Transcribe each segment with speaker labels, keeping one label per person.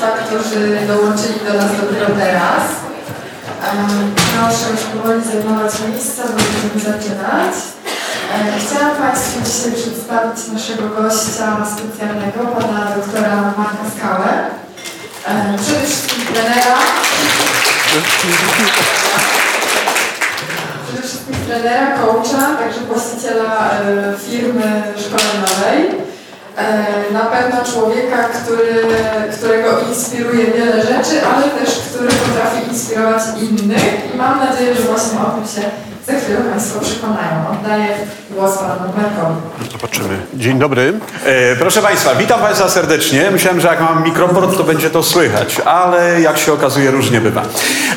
Speaker 1: Państwa, którzy dołączyli do nas dopiero teraz. Proszę już powoli zajmować miejsca, bo będziemy zaczynać. Chciałam Państwu dzisiaj przedstawić naszego gościa specjalnego, pana doktora Marka Skałę. Przede wszystkim trenera. Przede wszystkim trenera, coacha, także właściciela firmy szkoleniowej. Na pewno człowieka, który, którego inspiruje wiele rzeczy, ale też który potrafi inspirować innych. I mam nadzieję, że właśnie o tym się za chwilę Państwo przekonają. Oddaję głos Panu Markowi.
Speaker 2: Zobaczymy. Dzień dobry. E, proszę Państwa, witam Państwa serdecznie. Myślałem, że jak mam mikrofon, to będzie to słychać, ale jak się okazuje, różnie bywa.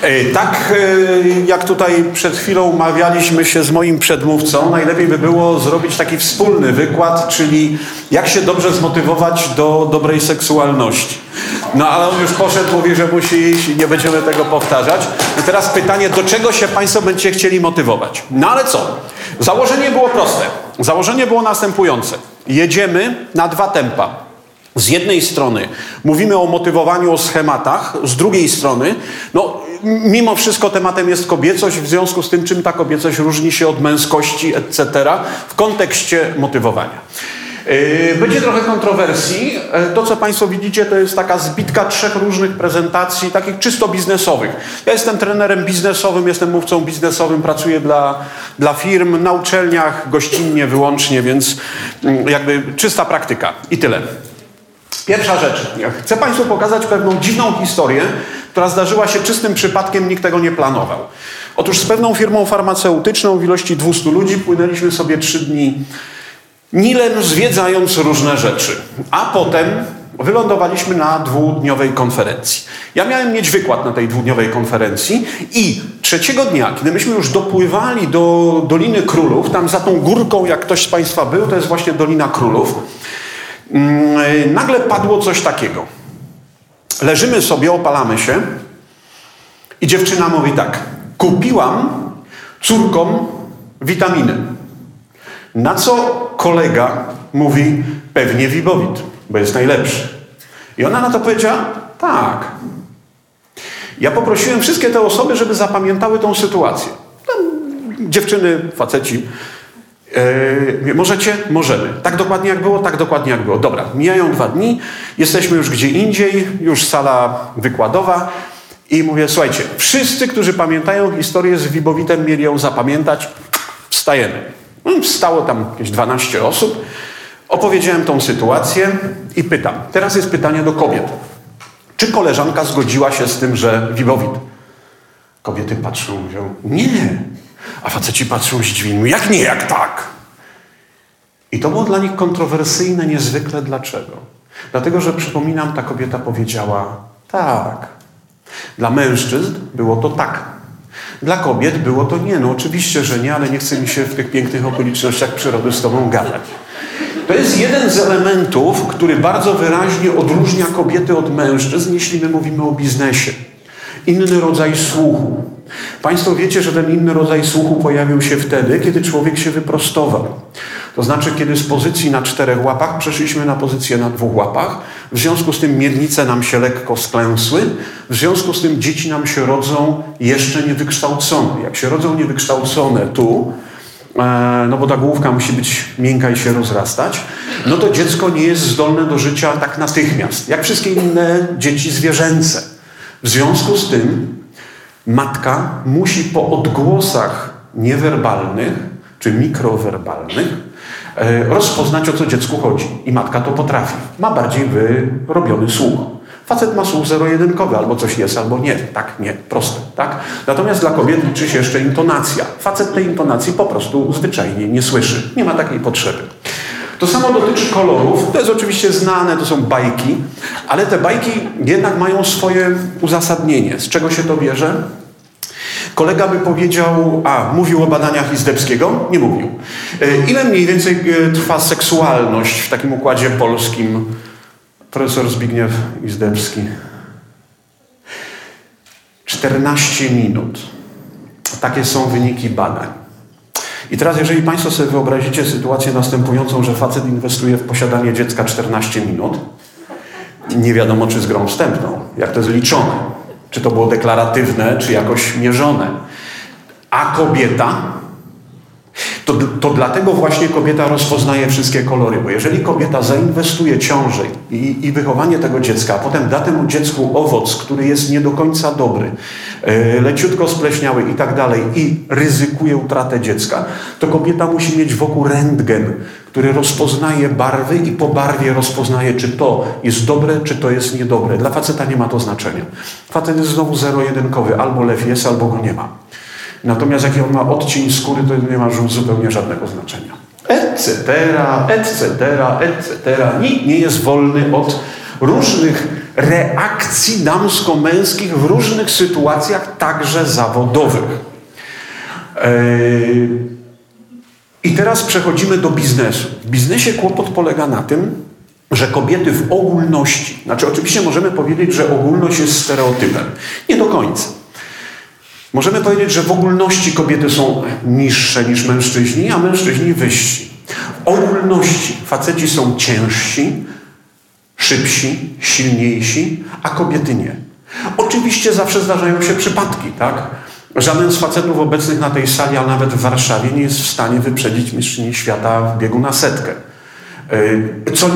Speaker 2: E, tak e, jak tutaj przed chwilą umawialiśmy się z moim przedmówcą, najlepiej by było zrobić taki wspólny wykład, czyli jak się dobrze zmotywować do dobrej seksualności. No ale on już poszedł, mówi, że musi iść i nie będziemy tego powtarzać. I teraz pytanie, do czego się Państwo będziecie chcieli motywować? No ale co? Założenie było proste. Założenie było następujące. Jedziemy na dwa tempa. Z jednej strony mówimy o motywowaniu, o schematach, z drugiej strony, no, mimo wszystko tematem jest kobiecość, w związku z tym, czym ta kobiecość różni się od męskości, etc., w kontekście motywowania. Yy, będzie trochę kontrowersji. Yy, to, co Państwo widzicie, to jest taka zbitka trzech różnych prezentacji, takich czysto biznesowych. Ja jestem trenerem biznesowym, jestem mówcą biznesowym, pracuję dla, dla firm, na uczelniach, gościnnie wyłącznie, więc mm, jakby czysta praktyka. I tyle. Pierwsza rzecz. Chcę Państwu pokazać pewną dziwną historię, która zdarzyła się czystym przypadkiem, nikt tego nie planował. Otóż z pewną firmą farmaceutyczną w ilości 200 ludzi płynęliśmy sobie trzy dni Nilem zwiedzając różne rzeczy. A potem wylądowaliśmy na dwudniowej konferencji. Ja miałem mieć wykład na tej dwudniowej konferencji i trzeciego dnia, kiedy myśmy już dopływali do Doliny Królów, tam za tą górką, jak ktoś z Państwa był, to jest właśnie Dolina Królów, mm, nagle padło coś takiego. Leżymy sobie, opalamy się i dziewczyna mówi tak, kupiłam córkom witaminy. Na co kolega mówi, pewnie Wibowit, bo jest najlepszy. I ona na to powiedziała, tak. Ja poprosiłem wszystkie te osoby, żeby zapamiętały tą sytuację. dziewczyny, faceci, Yy, możecie? Możemy. Tak dokładnie jak było? Tak dokładnie jak było. Dobra, mijają dwa dni, jesteśmy już gdzie indziej, już sala wykładowa i mówię, słuchajcie, wszyscy, którzy pamiętają historię z Wibowitem, mieli ją zapamiętać, wstajemy. No, Stało tam jakieś 12 osób. Opowiedziałem tą sytuację i pytam. Teraz jest pytanie do kobiet. Czy koleżanka zgodziła się z tym, że Wibowit? Kobiety patrzą, mówią, nie. A faceci patrzą zdziwieni, jak nie, jak tak? I to było dla nich kontrowersyjne niezwykle. Dlaczego? Dlatego, że przypominam, ta kobieta powiedziała tak. Dla mężczyzn było to tak. Dla kobiet było to nie. No oczywiście, że nie, ale nie chce mi się w tych pięknych okolicznościach przyrody z tobą gadać. To jest jeden z elementów, który bardzo wyraźnie odróżnia kobiety od mężczyzn, jeśli my mówimy o biznesie. Inny rodzaj słuchu. Państwo wiecie, że ten inny rodzaj słuchu pojawił się wtedy, kiedy człowiek się wyprostował. To znaczy, kiedy z pozycji na czterech łapach przeszliśmy na pozycję na dwóch łapach, w związku z tym miednice nam się lekko sklęsły, w związku z tym dzieci nam się rodzą jeszcze niewykształcone. Jak się rodzą niewykształcone tu, e, no bo ta główka musi być miękka i się rozrastać, no to dziecko nie jest zdolne do życia tak natychmiast, jak wszystkie inne dzieci zwierzęce. W związku z tym matka musi po odgłosach niewerbalnych czy mikrowerbalnych rozpoznać, o co dziecku chodzi. I matka to potrafi. Ma bardziej wyrobiony słuch. Facet ma słuch zero-jedynkowy, albo coś jest, albo nie. Tak, nie, proste. Tak? Natomiast dla kobiet liczy się jeszcze intonacja. Facet tej intonacji po prostu zwyczajnie nie słyszy. Nie ma takiej potrzeby. To samo dotyczy kolorów. To jest oczywiście znane, to są bajki, ale te bajki jednak mają swoje uzasadnienie. Z czego się to bierze? Kolega by powiedział, a mówił o badaniach Izdebskiego? Nie mówił. E, ile mniej więcej e, trwa seksualność w takim układzie polskim? Profesor Zbigniew Izdebski. 14 minut. Takie są wyniki badań. I teraz, jeżeli Państwo sobie wyobrazicie sytuację następującą, że facet inwestuje w posiadanie dziecka 14 minut Nie wiadomo, czy z grą wstępną, jak to jest liczone. Czy to było deklaratywne, czy jakoś mierzone. A kobieta to, to dlatego właśnie kobieta rozpoznaje wszystkie kolory, bo jeżeli kobieta zainwestuje ciążę i, i wychowanie tego dziecka, a potem da temu dziecku owoc, który jest nie do końca dobry, e, leciutko spleśniały i tak dalej i ryzykuje utratę dziecka, to kobieta musi mieć wokół rentgen, który rozpoznaje barwy i po barwie rozpoznaje, czy to jest dobre, czy to jest niedobre. Dla faceta nie ma to znaczenia. Facet jest znowu zero-jedynkowy, albo lew jest, albo go nie ma. Natomiast jaki on ma odcień skóry, to nie ma zupełnie żadnego znaczenia. Etc., etc., etc. Nikt nie jest wolny od różnych reakcji damsko-męskich w różnych sytuacjach, także zawodowych. Eee, I teraz przechodzimy do biznesu. W biznesie kłopot polega na tym, że kobiety w ogólności, znaczy oczywiście możemy powiedzieć, że ogólność jest stereotypem. Nie do końca. Możemy powiedzieć, że w ogólności kobiety są niższe niż mężczyźni, a mężczyźni wyżsi. W ogólności faceci są ciężsi, szybsi, silniejsi, a kobiety nie. Oczywiście zawsze zdarzają się przypadki, tak? Żaden z facetów obecnych na tej sali, a nawet w Warszawie, nie jest w stanie wyprzedzić mistrzyni świata w biegu na setkę. E, co,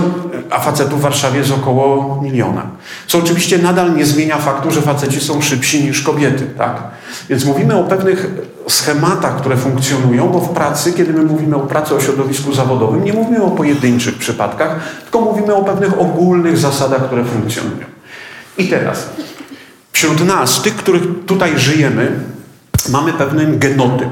Speaker 2: a facetów w Warszawie jest około miliona. Co oczywiście nadal nie zmienia faktu, że faceci są szybsi niż kobiety. Tak? Więc mówimy o pewnych schematach, które funkcjonują, bo w pracy, kiedy my mówimy o pracy o środowisku zawodowym, nie mówimy o pojedynczych przypadkach, tylko mówimy o pewnych ogólnych zasadach, które funkcjonują. I teraz, wśród nas, tych, których tutaj żyjemy, mamy pewien genotyp.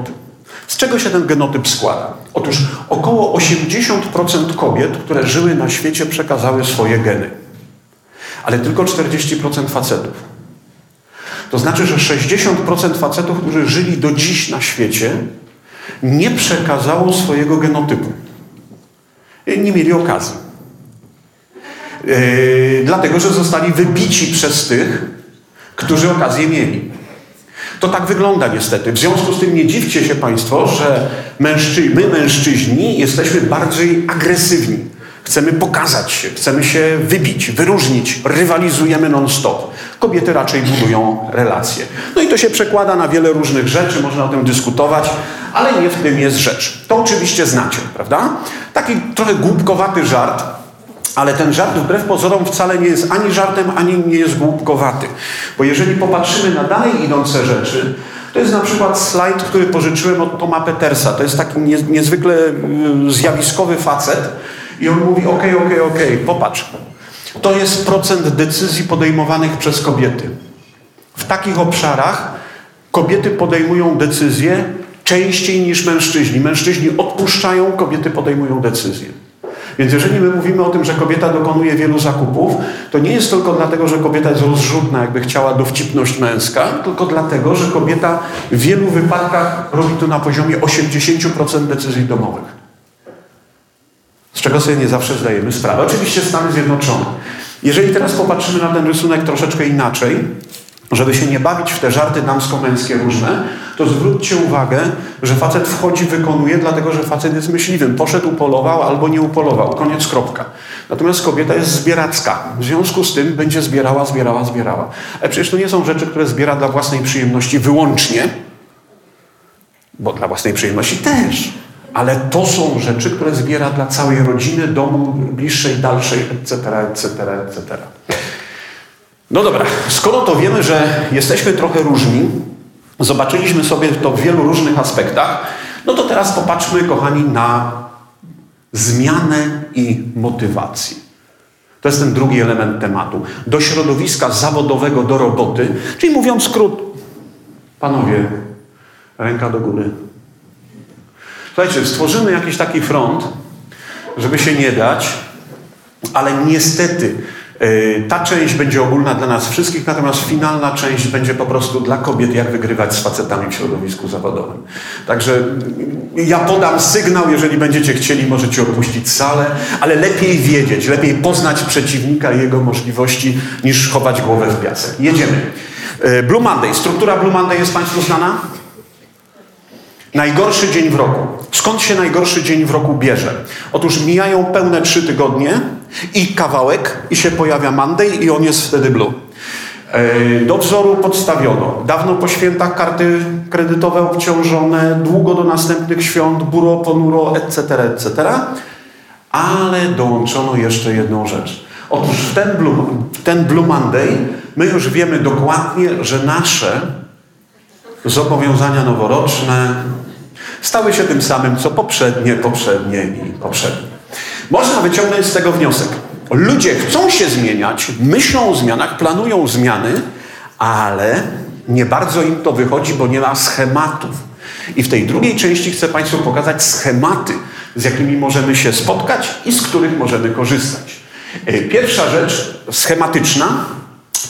Speaker 2: Z czego się ten genotyp składa? Otóż około 80% kobiet, które żyły na świecie, przekazały swoje geny. Ale tylko 40% facetów. To znaczy, że 60% facetów, którzy żyli do dziś na świecie, nie przekazało swojego genotypu. Nie mieli okazji. Yy, dlatego, że zostali wybici przez tych, którzy okazję mieli. To tak wygląda niestety. W związku z tym nie dziwcie się Państwo, że mężczy my mężczyźni jesteśmy bardziej agresywni. Chcemy pokazać się, chcemy się wybić, wyróżnić, rywalizujemy non-stop. Kobiety raczej budują relacje. No i to się przekłada na wiele różnych rzeczy, można o tym dyskutować, ale nie w tym jest rzecz. To oczywiście znacie, prawda? Taki trochę głupkowaty żart, ale ten żart wbrew pozorom wcale nie jest ani żartem, ani nie jest głupkowaty. Bo jeżeli popatrzymy na dalej idące rzeczy, to jest na przykład slajd, który pożyczyłem od Toma Petersa. To jest taki niezwykle y, zjawiskowy facet i on mówi, ok, ok, ok, popatrz. To jest procent decyzji podejmowanych przez kobiety. W takich obszarach kobiety podejmują decyzje częściej niż mężczyźni. Mężczyźni odpuszczają, kobiety podejmują decyzje. Więc jeżeli my mówimy o tym, że kobieta dokonuje wielu zakupów, to nie jest tylko dlatego, że kobieta jest rozrzutna, jakby chciała dowcipność męska, tylko dlatego, że kobieta w wielu wypadkach robi to na poziomie 80% decyzji domowych. Z czego sobie nie zawsze zdajemy sprawę. Oczywiście Stany Zjednoczone. Jeżeli teraz popatrzymy na ten rysunek troszeczkę inaczej, żeby się nie bawić w te żarty damsko-męskie różne, to zwróćcie uwagę, że facet wchodzi, wykonuje, dlatego że facet jest myśliwym. Poszedł, upolował albo nie upolował. Koniec, kropka. Natomiast kobieta jest zbieracka. W związku z tym będzie zbierała, zbierała, zbierała. Ale przecież to nie są rzeczy, które zbiera dla własnej przyjemności wyłącznie, bo dla własnej przyjemności też. Ale to są rzeczy, które zbiera dla całej rodziny, domu, bliższej, dalszej, etc., etc., etc. No dobra, skoro to wiemy, że jesteśmy trochę różni, zobaczyliśmy sobie to w wielu różnych aspektach, no to teraz popatrzmy, kochani, na zmianę i motywację. To jest ten drugi element tematu. Do środowiska zawodowego, do roboty, czyli mówiąc skrót, panowie, ręka do góry. Słuchajcie, stworzymy jakiś taki front, żeby się nie dać, ale niestety ta część będzie ogólna dla nas wszystkich, natomiast finalna część będzie po prostu dla kobiet, jak wygrywać z facetami w środowisku zawodowym. Także ja podam sygnał, jeżeli będziecie chcieli, możecie opuścić salę, ale lepiej wiedzieć, lepiej poznać przeciwnika i jego możliwości, niż chować głowę w piasek. Jedziemy. E, Blue Monday. Struktura Blue Monday jest Państwu znana? Najgorszy dzień w roku. Skąd się najgorszy dzień w roku bierze? Otóż mijają pełne trzy tygodnie i kawałek i się pojawia Monday i on jest wtedy blue. E, do wzoru podstawiono. Dawno po świętach karty kredytowe obciążone, długo do następnych świąt, buro, ponuro, etc., etc. Ale dołączono jeszcze jedną rzecz. Otóż ten Blue, ten Blue Monday my już wiemy dokładnie, że nasze zobowiązania noworoczne stały się tym samym, co poprzednie, poprzednie i poprzednie. Można wyciągnąć z tego wniosek. Ludzie chcą się zmieniać, myślą o zmianach, planują zmiany, ale nie bardzo im to wychodzi, bo nie ma schematów. I w tej drugiej części chcę Państwu pokazać schematy, z jakimi możemy się spotkać i z których możemy korzystać. E, pierwsza rzecz schematyczna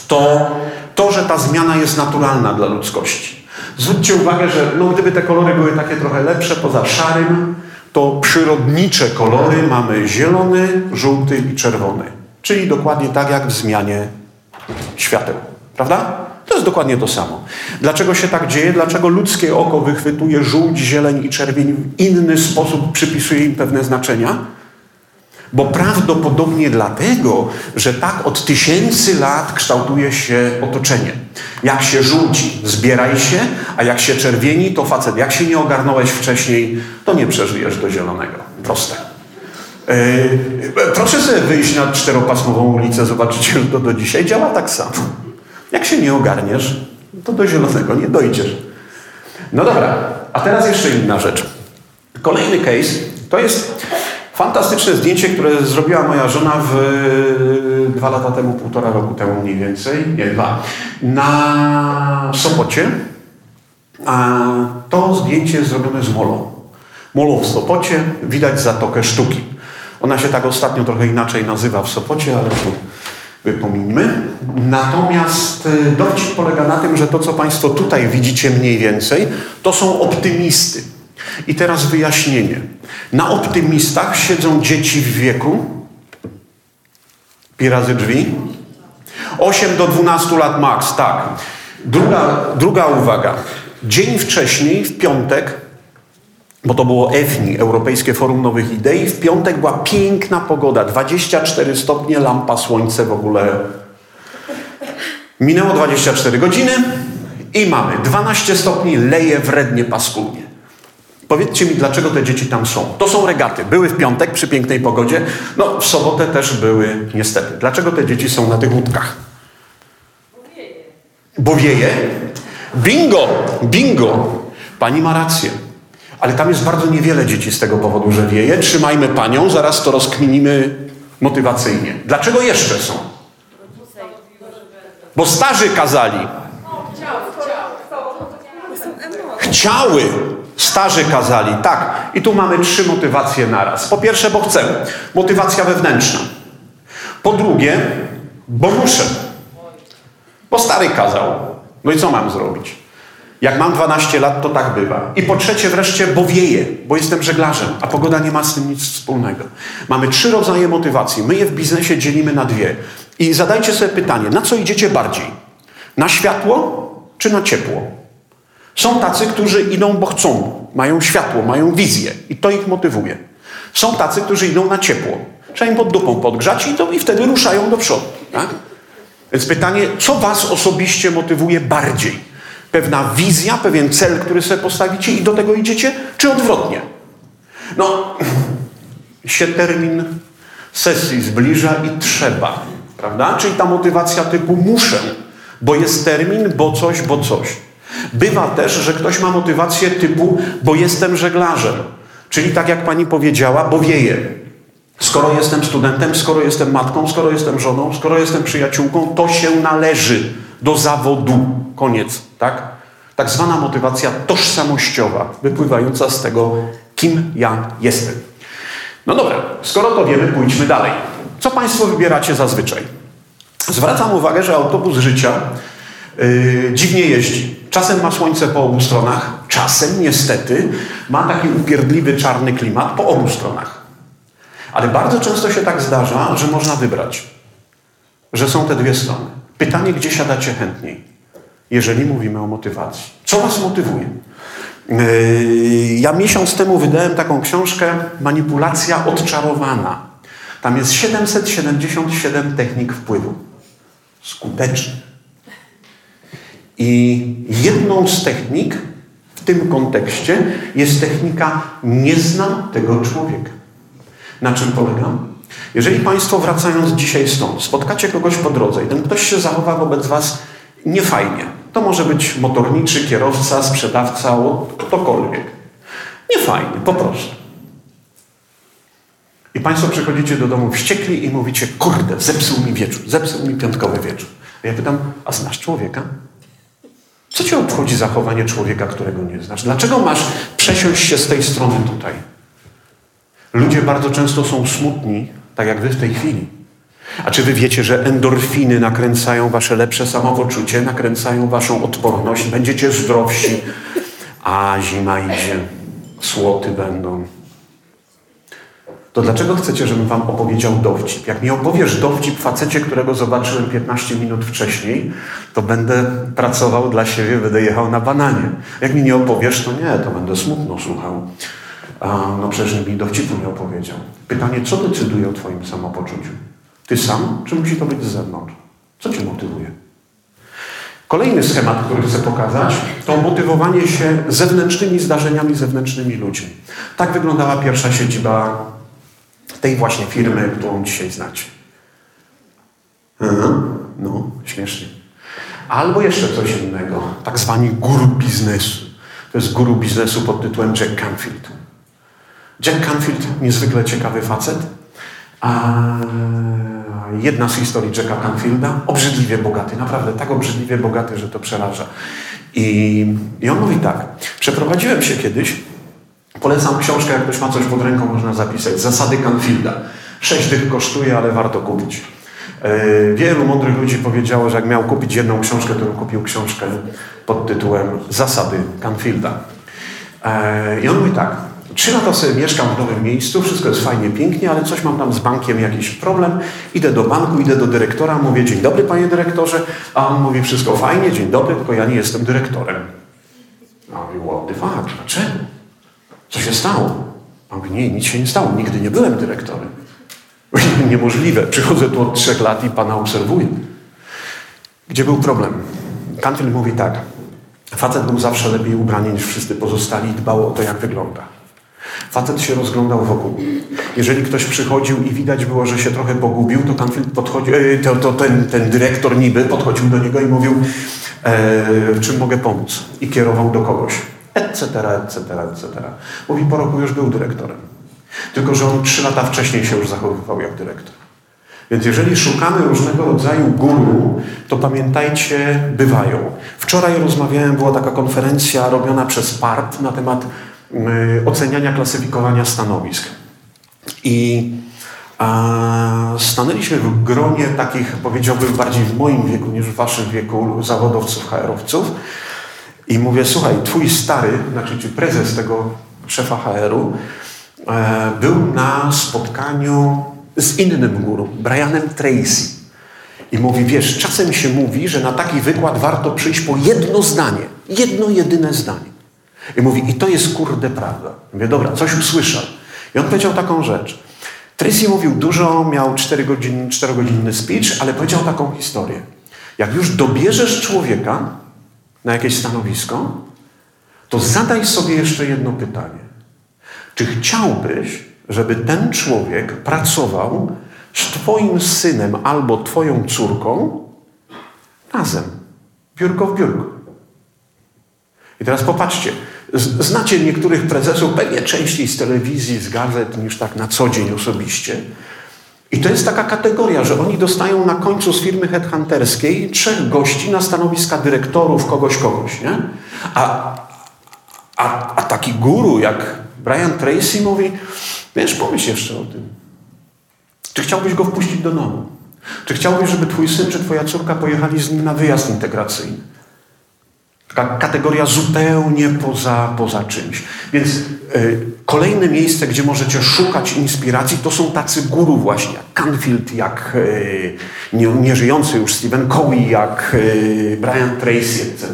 Speaker 2: to to, że ta zmiana jest naturalna dla ludzkości. Zwróćcie uwagę, że no, gdyby te kolory były takie trochę lepsze, poza szarym, to przyrodnicze kolory mamy zielony, żółty i czerwony. Czyli dokładnie tak jak w zmianie świateł. Prawda? To jest dokładnie to samo. Dlaczego się tak dzieje? Dlaczego ludzkie oko wychwytuje żółć, zieleń i czerwień w inny sposób, przypisuje im pewne znaczenia? Bo prawdopodobnie dlatego, że tak od tysięcy lat kształtuje się otoczenie. Jak się żółci, zbieraj się, a jak się czerwieni, to facet. Jak się nie ogarnąłeś wcześniej, to nie przeżyjesz do zielonego. Proste. Yy, proszę sobie wyjść na czteropasmową ulicę, zobaczycie, że to do dzisiaj działa tak samo. Jak się nie ogarniesz, to do zielonego nie dojdziesz. No dobra, a teraz jeszcze inna rzecz. Kolejny case to jest Fantastyczne zdjęcie, które zrobiła moja żona w, dwa lata temu, półtora roku temu mniej więcej, nie dwa, na Sopocie. A to zdjęcie jest zrobione z Molo. Molo w Sopocie, widać Zatokę Sztuki. Ona się tak ostatnio trochę inaczej nazywa w Sopocie, ale tu wypominmy. Natomiast y, dowcip polega na tym, że to, co Państwo tutaj widzicie mniej więcej, to są optymisty. I teraz wyjaśnienie. Na optymistach siedzą dzieci w wieku pi razy drzwi 8 do 12 lat max, tak. Druga, druga uwaga. Dzień wcześniej, w piątek, bo to było EFNI, Europejskie Forum Nowych Idei, w piątek była piękna pogoda, 24 stopnie, lampa, słońce w ogóle. Minęło 24 godziny i mamy 12 stopni, leje wrednie, paskudnie. Powiedzcie mi, dlaczego te dzieci tam są. To są regaty. Były w piątek przy pięknej pogodzie. No, w sobotę też były, niestety. Dlaczego te dzieci są na tych łódkach? Bo wieje. Bingo! Bingo! Pani ma rację. Ale tam jest bardzo niewiele dzieci z tego powodu, że wieje. Trzymajmy panią, zaraz to rozkminimy motywacyjnie. Dlaczego jeszcze są? Bo starzy kazali. Chciały. Starzy kazali, tak. I tu mamy trzy motywacje naraz. Po pierwsze, bo chcę. Motywacja wewnętrzna. Po drugie, bo muszę. Bo stary kazał. No i co mam zrobić? Jak mam 12 lat, to tak bywa. I po trzecie wreszcie, bo wieje, bo jestem żeglarzem, a pogoda nie ma z tym nic wspólnego. Mamy trzy rodzaje motywacji. My je w biznesie dzielimy na dwie. I zadajcie sobie pytanie, na co idziecie bardziej? Na światło czy na ciepło? Są tacy, którzy idą, bo chcą, mają światło, mają wizję i to ich motywuje. Są tacy, którzy idą na ciepło. Trzeba im pod dupą podgrzać i, to, i wtedy ruszają do przodu. Tak? Więc pytanie, co was osobiście motywuje bardziej? Pewna wizja, pewien cel, który sobie postawicie i do tego idziecie, czy odwrotnie? No, się termin sesji zbliża i trzeba, prawda? Czyli ta motywacja typu muszę, bo jest termin, bo coś, bo coś. Bywa też, że ktoś ma motywację typu, bo jestem żeglarzem. Czyli tak jak pani powiedziała, bo wieje. Skoro jestem studentem, skoro jestem matką, skoro jestem żoną, skoro jestem przyjaciółką, to się należy do zawodu. Koniec, tak? Tak zwana motywacja tożsamościowa, wypływająca z tego, kim ja jestem. No dobra, skoro to wiemy, pójdźmy dalej. Co Państwo wybieracie zazwyczaj? Zwracam uwagę, że autobus życia yy, dziwnie jeździ. Czasem ma słońce po obu stronach, czasem niestety ma taki upierdliwy czarny klimat po obu stronach. Ale bardzo często się tak zdarza, że można wybrać, że są te dwie strony. Pytanie, gdzie siadacie chętniej, jeżeli mówimy o motywacji. Co Was motywuje? Yy, ja miesiąc temu wydałem taką książkę Manipulacja odczarowana. Tam jest 777 technik wpływu. Skutecznych. I jedną z technik w tym kontekście jest technika nie znam tego człowieka. Na czym polega? Jeżeli Państwo wracając dzisiaj stąd, spotkacie kogoś po drodze i ten ktoś się zachowa wobec Was niefajnie. To może być motorniczy, kierowca, sprzedawca, ktokolwiek. Niefajnie, po prostu. I Państwo przychodzicie do domu wściekli i mówicie, kurde, zepsuł mi wieczór, zepsuł mi piątkowy wieczór. A ja pytam, a znasz człowieka? Co cię obchodzi zachowanie człowieka, którego nie znasz? Dlaczego masz przesiąść się z tej strony tutaj? Ludzie bardzo często są smutni, tak jak wy w tej chwili. A czy wy wiecie, że endorfiny nakręcają wasze lepsze samopoczucie, nakręcają waszą odporność, będziecie zdrowsi, a zima idzie, słoty będą. To dlaczego chcecie, żebym wam opowiedział dowcip? Jak mi opowiesz dowcip facecie, którego zobaczyłem 15 minut wcześniej, to będę pracował dla siebie, będę jechał na bananie. Jak mi nie opowiesz, to nie, to będę smutno słuchał. A, no przecież mi dowcipu nie opowiedział. Pytanie, co decyduje o twoim samopoczuciu? Ty sam, czy musi to być z zewnątrz? Co cię motywuje? Kolejny schemat, który chcę pokazać, to motywowanie się zewnętrznymi zdarzeniami, zewnętrznymi ludźmi. Tak wyglądała pierwsza siedziba tej właśnie firmy, którą dzisiaj znacie. Mhm. No, śmiesznie. Albo jeszcze coś innego, tak zwani guru biznesu. To jest guru biznesu pod tytułem Jack Canfield. Jack Canfield, niezwykle ciekawy facet. A jedna z historii Jacka Canfielda, obrzydliwie bogaty, naprawdę tak obrzydliwie bogaty, że to przeraża. I, I on mówi tak, przeprowadziłem się kiedyś, polecam książkę, jak ktoś ma coś pod ręką, można zapisać, Zasady Canfielda. Sześć tych kosztuje, ale warto kupić. E, wielu mądrych ludzi powiedziało, że jak miał kupić jedną książkę, to kupił książkę pod tytułem Zasady Canfielda. E, I on mówi tak, Trzy lata sobie mieszkam w nowym miejscu, wszystko jest fajnie, pięknie, ale coś mam tam z bankiem jakiś problem. Idę do banku, idę do dyrektora, mówię dzień dobry panie dyrektorze, a on mówi wszystko fajnie, dzień dobry, tylko ja nie jestem dyrektorem. A mówi, what the fuck, dlaczego? Co się stało? A mówi, nie, nic się nie stało, nigdy nie byłem dyrektorem. Niemożliwe, przychodzę tu od trzech lat i pana obserwuję. Gdzie był problem? Kantil mówi tak, facet był zawsze lepiej ubrany niż wszyscy pozostali i dbał o to, jak wygląda. Facet się rozglądał wokół. Jeżeli ktoś przychodził i widać było, że się trochę pogubił, to, Canfield to, to ten, ten, dyrektor niby podchodził do niego i mówił, e, czym mogę pomóc? I kierował do kogoś. Etc., etc., etc. Mówi, po roku już był dyrektorem. Tylko, że on trzy lata wcześniej się już zachowywał jak dyrektor. Więc jeżeli szukamy różnego rodzaju guru, to pamiętajcie, bywają. Wczoraj rozmawiałem, była taka konferencja robiona przez PART na temat Y, oceniania, klasyfikowania stanowisk. I a, stanęliśmy w gronie takich, powiedziałbym, bardziej w moim wieku niż w waszym wieku zawodowców, HR-owców. I mówię, słuchaj, twój stary, znaczy prezes tego szefa HR-u, e, był na spotkaniu z innym guru, Brianem Tracy. I mówi, wiesz, czasem się mówi, że na taki wykład warto przyjść po jedno zdanie, jedno jedyne zdanie. I mówi, i to jest kurde prawda. Mówię, dobra, coś usłyszał. I on powiedział taką rzecz. Tracy mówił dużo, miał 4 godzin, 4-godzinny speech, ale powiedział taką historię. Jak już dobierzesz człowieka na jakieś stanowisko, to zadaj sobie jeszcze jedno pytanie. Czy chciałbyś, żeby ten człowiek pracował z Twoim synem albo Twoją córką razem, biurko w biurku? I teraz popatrzcie, Znacie niektórych prezesów pewnie częściej z telewizji, z gazet niż tak na co dzień osobiście. I to jest taka kategoria, że oni dostają na końcu z firmy headhunterskiej trzech gości na stanowiska dyrektorów, kogoś, kogoś, nie? A, a, a taki guru jak Brian Tracy mówi, wiesz, pomyśl jeszcze o tym. Czy chciałbyś go wpuścić do domu? Czy chciałbyś, żeby twój syn czy twoja córka pojechali z nim na wyjazd integracyjny? Taka kategoria zupełnie poza, poza czymś. Więc y, kolejne miejsce, gdzie możecie szukać inspiracji, to są tacy guru właśnie, jak Canfield, jak y, nie, nieżyjący już Stephen Covey, jak y, Brian Tracy, etc.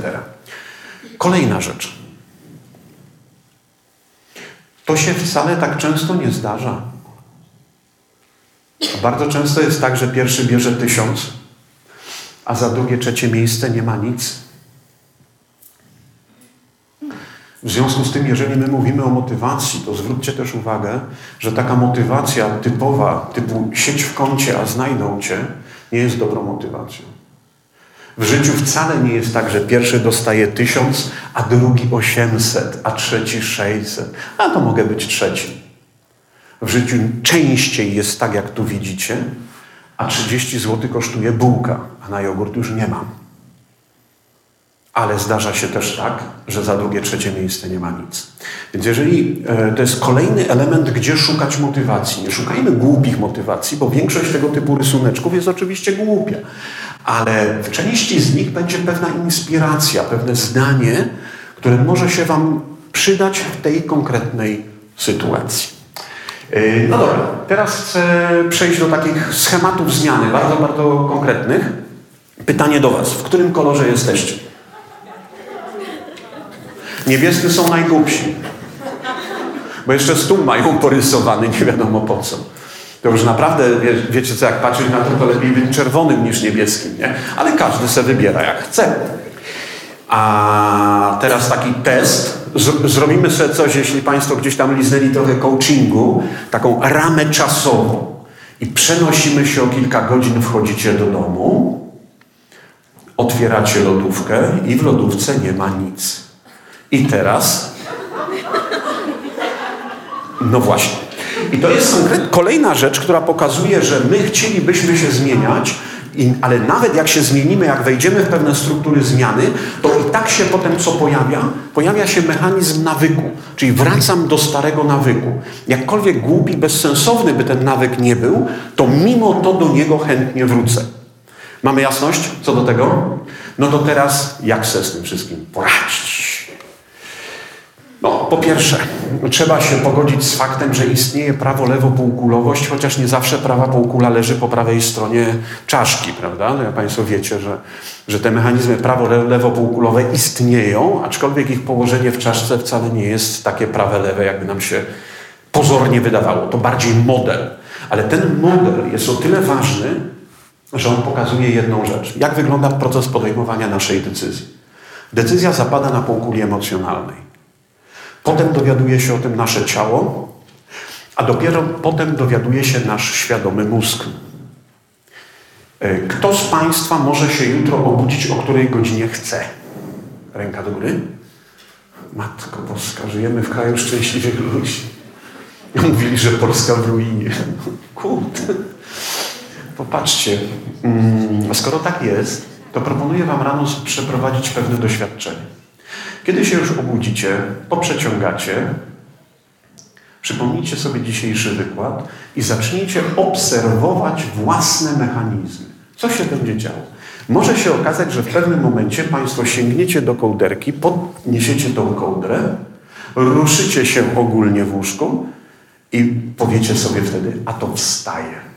Speaker 2: Kolejna rzecz. To się wcale tak często nie zdarza. Bardzo często jest tak, że pierwszy bierze tysiąc, a za drugie, trzecie miejsce nie ma nic. W związku z tym, jeżeli my mówimy o motywacji, to zwróćcie też uwagę, że taka motywacja typowa, typu sieć w kącie, a znajdą cię, nie jest dobrą motywacją. W życiu wcale nie jest tak, że pierwszy dostaje tysiąc, a drugi osiemset, a trzeci sześćset, a to mogę być trzeci. W życiu częściej jest tak, jak tu widzicie, a 30 zł kosztuje bułka, a na jogurt już nie mam. Ale zdarza się też tak, że za drugie, trzecie miejsce nie ma nic. Więc jeżeli e, to jest kolejny element, gdzie szukać motywacji. Nie szukajmy głupich motywacji, bo większość tego typu rysuneczków jest oczywiście głupia. Ale w części z nich będzie pewna inspiracja, pewne zdanie, które może się Wam przydać w tej konkretnej sytuacji. E, no dobra, teraz chcę przejść do takich schematów zmiany, bardzo, bardzo konkretnych. Pytanie do Was. W którym kolorze jesteście? Niebiescy są najgłupsi. Bo jeszcze stół mają porysowany, nie wiadomo po co. To już naprawdę, wie, wiecie co, jak patrzeć na to, to lepiej być czerwonym niż niebieskim, nie? Ale każdy se wybiera jak chce. A teraz taki test. Zrobimy sobie coś, jeśli Państwo gdzieś tam liznęli trochę coachingu, taką ramę czasową. I przenosimy się o kilka godzin, wchodzicie do domu, otwieracie lodówkę i w lodówce nie ma nic. I teraz. No właśnie. I to jest kolejna rzecz, która pokazuje, że my chcielibyśmy się zmieniać, ale nawet jak się zmienimy, jak wejdziemy w pewne struktury zmiany, to i tak się potem co pojawia? Pojawia się mechanizm nawyku, czyli wracam do starego nawyku. Jakkolwiek głupi, bezsensowny by ten nawyk nie był, to mimo to do niego chętnie wrócę. Mamy jasność co do tego? No to teraz jak se z tym wszystkim poradzić? No, po pierwsze, trzeba się pogodzić z faktem, że istnieje prawo lewopółkulowość, chociaż nie zawsze prawa półkula leży po prawej stronie czaszki, prawda? No, ja Państwo wiecie, że, że te mechanizmy prawo lewopółkulowe istnieją, aczkolwiek ich położenie w czaszce wcale nie jest takie prawe lewe, jakby nam się pozornie wydawało. To bardziej model. Ale ten model jest o tyle ważny, że on pokazuje jedną rzecz. Jak wygląda proces podejmowania naszej decyzji? Decyzja zapada na półkuli emocjonalnej. Potem dowiaduje się o tym nasze ciało, a dopiero potem dowiaduje się nasz świadomy mózg. E, kto z Państwa może się jutro obudzić, o której godzinie chce? Ręka do góry. Matko Boska, żyjemy w kraju szczęśliwych ludzi. Mówili, że Polska w ruinie. Kurde. Popatrzcie. Mm, skoro tak jest, to proponuję Wam rano przeprowadzić pewne doświadczenie. Kiedy się już obudzicie, poprzeciągacie, przypomnijcie sobie dzisiejszy wykład i zacznijcie obserwować własne mechanizmy. Co się będzie działo? Może się okazać, że w pewnym momencie Państwo sięgniecie do kołderki, podniesiecie tą kołdrę, ruszycie się ogólnie w łóżku i powiecie sobie wtedy, a to wstaje.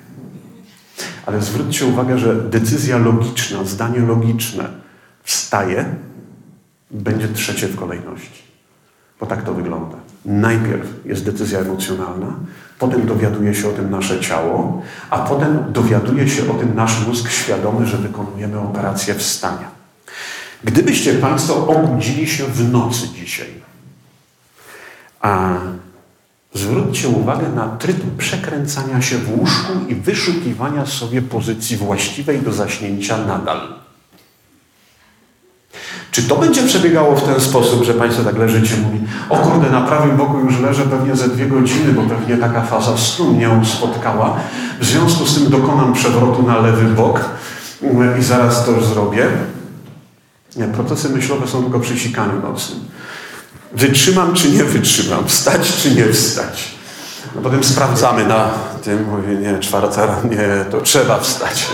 Speaker 2: Ale zwróćcie uwagę, że decyzja logiczna, zdanie logiczne wstaje, będzie trzecie w kolejności. Bo tak to wygląda. Najpierw jest decyzja emocjonalna, potem dowiaduje się o tym nasze ciało, a potem dowiaduje się o tym nasz mózg świadomy, że wykonujemy operację wstania. Gdybyście Państwo obudzili się w nocy dzisiaj, a zwróćcie uwagę na tryb przekręcania się w łóżku i wyszukiwania sobie pozycji właściwej do zaśnięcia nadal. Czy to będzie przebiegało w ten sposób, że Państwo tak leżycie mówi, o kurde, na prawym boku już leżę pewnie ze dwie godziny, bo pewnie taka faza snu mnie spotkała. W związku z tym dokonam przewrotu na lewy bok i zaraz to zrobię. Nie, procesy myślowe są tylko przy sikaniu nocnym. Wytrzymam czy nie wytrzymam, wstać czy nie wstać. No potem sprawdzamy na tym, mówię, nie, czwarta, nie, to trzeba wstać.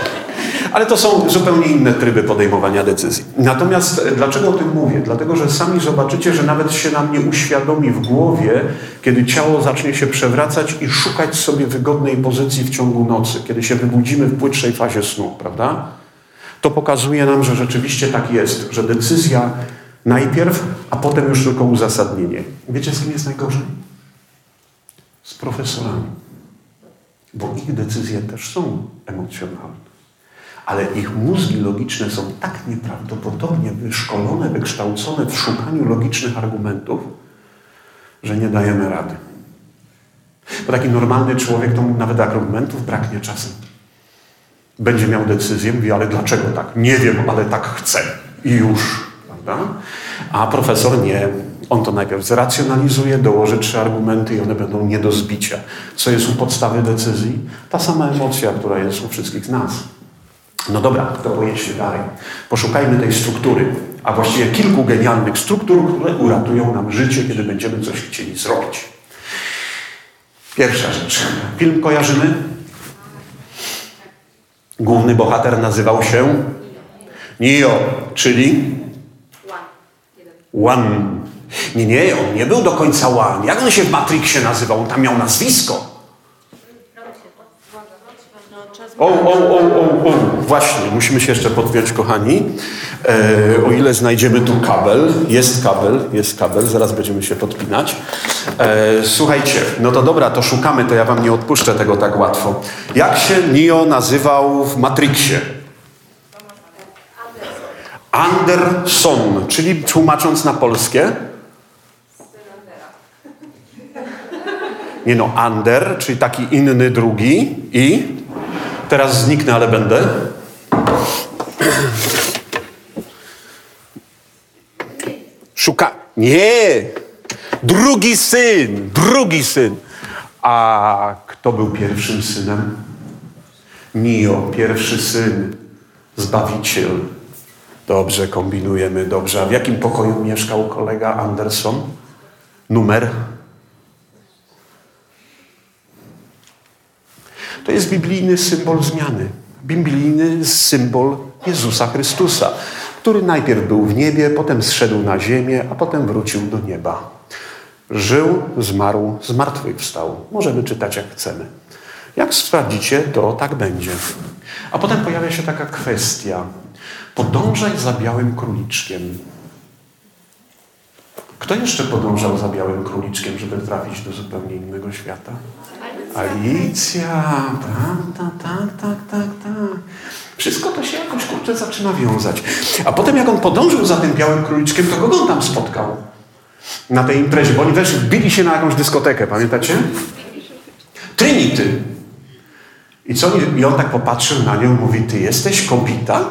Speaker 2: Ale to są zupełnie inne tryby podejmowania decyzji. Natomiast e, dlaczego o tym mówię? Dlatego, że sami zobaczycie, że nawet się nam nie uświadomi w głowie, kiedy ciało zacznie się przewracać i szukać sobie wygodnej pozycji w ciągu nocy, kiedy się wybudzimy w płytszej fazie snu, prawda? To pokazuje nam, że rzeczywiście tak jest, że decyzja najpierw, a potem już tylko uzasadnienie. Wiecie, z kim jest najgorzej? z profesorami, bo ich decyzje też są emocjonalne. Ale ich mózgi logiczne są tak nieprawdopodobnie wyszkolone, wykształcone w szukaniu logicznych argumentów, że nie dajemy rady. Bo taki normalny człowiek to mu nawet argumentów braknie czasem. Będzie miał decyzję, mówi, ale dlaczego tak? Nie wiem, ale tak chcę. I już. Prawda? A profesor nie. On to najpierw zracjonalizuje, dołoży trzy argumenty i one będą nie do zbicia. Co jest u podstawy decyzji? Ta sama emocja, która jest u wszystkich z nas. No dobra, to pojedźmy dalej. Poszukajmy tej struktury, a właściwie kilku genialnych struktur, które uratują nam życie, kiedy będziemy coś chcieli zrobić. Pierwsza rzecz. Film kojarzymy? Główny bohater nazywał się Neo, czyli One. Nie, nie, on nie był do końca One. Jak on się w Matrixie nazywał? On tam miał nazwisko. O, o, o, o, o, właśnie, musimy się jeszcze podpiąć, kochani. E, o ile znajdziemy tu kabel, jest kabel, jest kabel, zaraz będziemy się podpinać. E, słuchajcie, no to dobra, to szukamy, to ja wam nie odpuszczę tego tak łatwo. Jak się Neo nazywał w Matrixie? Anderson, czyli tłumacząc na polskie? Nie no, Ander, czyli taki inny drugi i teraz zniknę, ale będę. Szuka. Nie! Drugi syn! Drugi syn! A kto był pierwszym synem? Nio, pierwszy syn, Zbawiciel. Dobrze, kombinujemy, dobrze. A w jakim pokoju mieszkał kolega Anderson? Numer? To jest biblijny symbol zmiany. Biblijny symbol Jezusa Chrystusa, który najpierw był w niebie, potem zszedł na ziemię, a potem wrócił do nieba. Żył, zmarł, zmartwychwstał. Możemy czytać jak chcemy. Jak sprawdzicie, to tak będzie. A potem pojawia się taka kwestia. Podążaj za białym króliczkiem. Kto jeszcze podążał za białym króliczkiem, żeby trafić do zupełnie innego świata? Alicja, tak, tak, tak, tak, tak, tak. Wszystko to się jakoś kurczę zaczyna wiązać. A potem jak on podążył za tym białym króliczkiem, to kogo on tam spotkał? Na tej imprezie, bo oni weszli, wbili się na jakąś dyskotekę, pamiętacie? Trinity. I co? I on tak popatrzył na nią mówi, ty jesteś kobieta?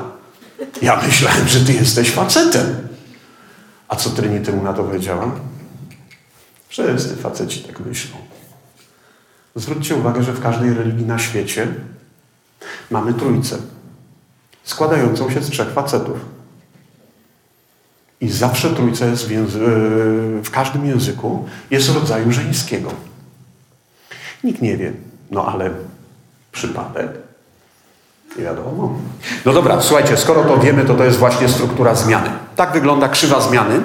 Speaker 2: Ja myślałem, że ty jesteś facetem. A co Trinity mu na to powiedziała? Wszyscy faceci tak myślą. Zwróćcie uwagę, że w każdej religii na świecie mamy trójcę, składającą się z trzech facetów. I zawsze trójca jest w, języ- w każdym języku jest rodzaju żeńskiego. Nikt nie wie, no ale przypadek? Nie wiadomo. No dobra, słuchajcie, skoro to wiemy, to to jest właśnie struktura zmiany. Tak wygląda krzywa zmiany.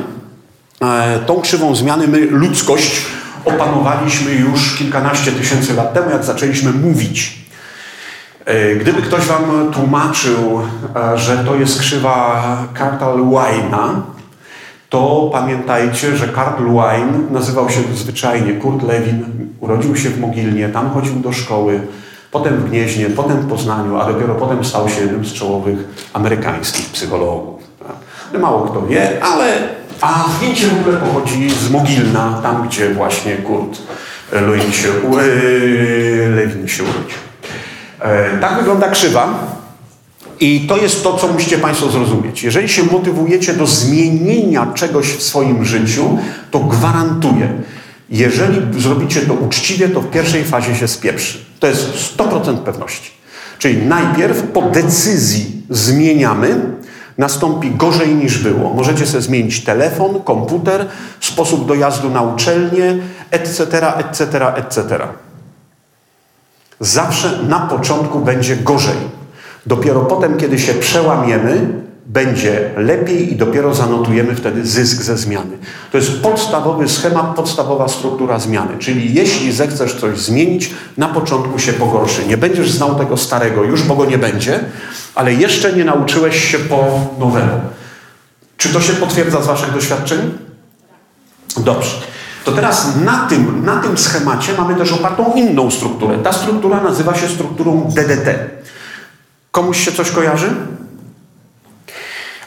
Speaker 2: E, tą krzywą zmiany my, ludzkość, opanowaliśmy już kilkanaście tysięcy lat temu, jak zaczęliśmy mówić. E, Gdyby ktoś wam tłumaczył, e, że to jest krzywa Cartal Wine'a, to pamiętajcie, że Karl Wine nazywał się zwyczajnie Kurt Lewin, urodził się w Mogilnie, tam chodził do szkoły, potem w Gnieźnie, potem w Poznaniu, a dopiero potem stał się jednym z czołowych amerykańskich psychologów. Mało kto wie, ale a zdjęcie w ogóle pochodzi z Mogilna, tam gdzie właśnie Kurt Lewin się, e, Lewin się urodził. E, Tak wygląda krzywa. I to jest to, co musicie Państwo zrozumieć. Jeżeli się motywujecie do zmienienia czegoś w swoim życiu, to gwarantuję, jeżeli zrobicie to uczciwie, to w pierwszej fazie się spieprzy. To jest 100% pewności. Czyli najpierw po decyzji zmieniamy, nastąpi gorzej niż było. Możecie sobie zmienić telefon, komputer, sposób dojazdu na uczelnię, etc., etc., etc. Zawsze na początku będzie gorzej. Dopiero potem, kiedy się przełamiemy, będzie lepiej i dopiero zanotujemy wtedy zysk ze zmiany. To jest podstawowy schemat, podstawowa struktura zmiany. Czyli jeśli zechcesz coś zmienić, na początku się pogorszy. Nie będziesz znał tego starego już, bo go nie będzie, ale jeszcze nie nauczyłeś się po nowemu. Czy to się potwierdza z Waszych doświadczeń? Dobrze. To teraz na tym, na tym schemacie mamy też opartą inną strukturę. Ta struktura nazywa się strukturą DDT. Komuś się coś kojarzy?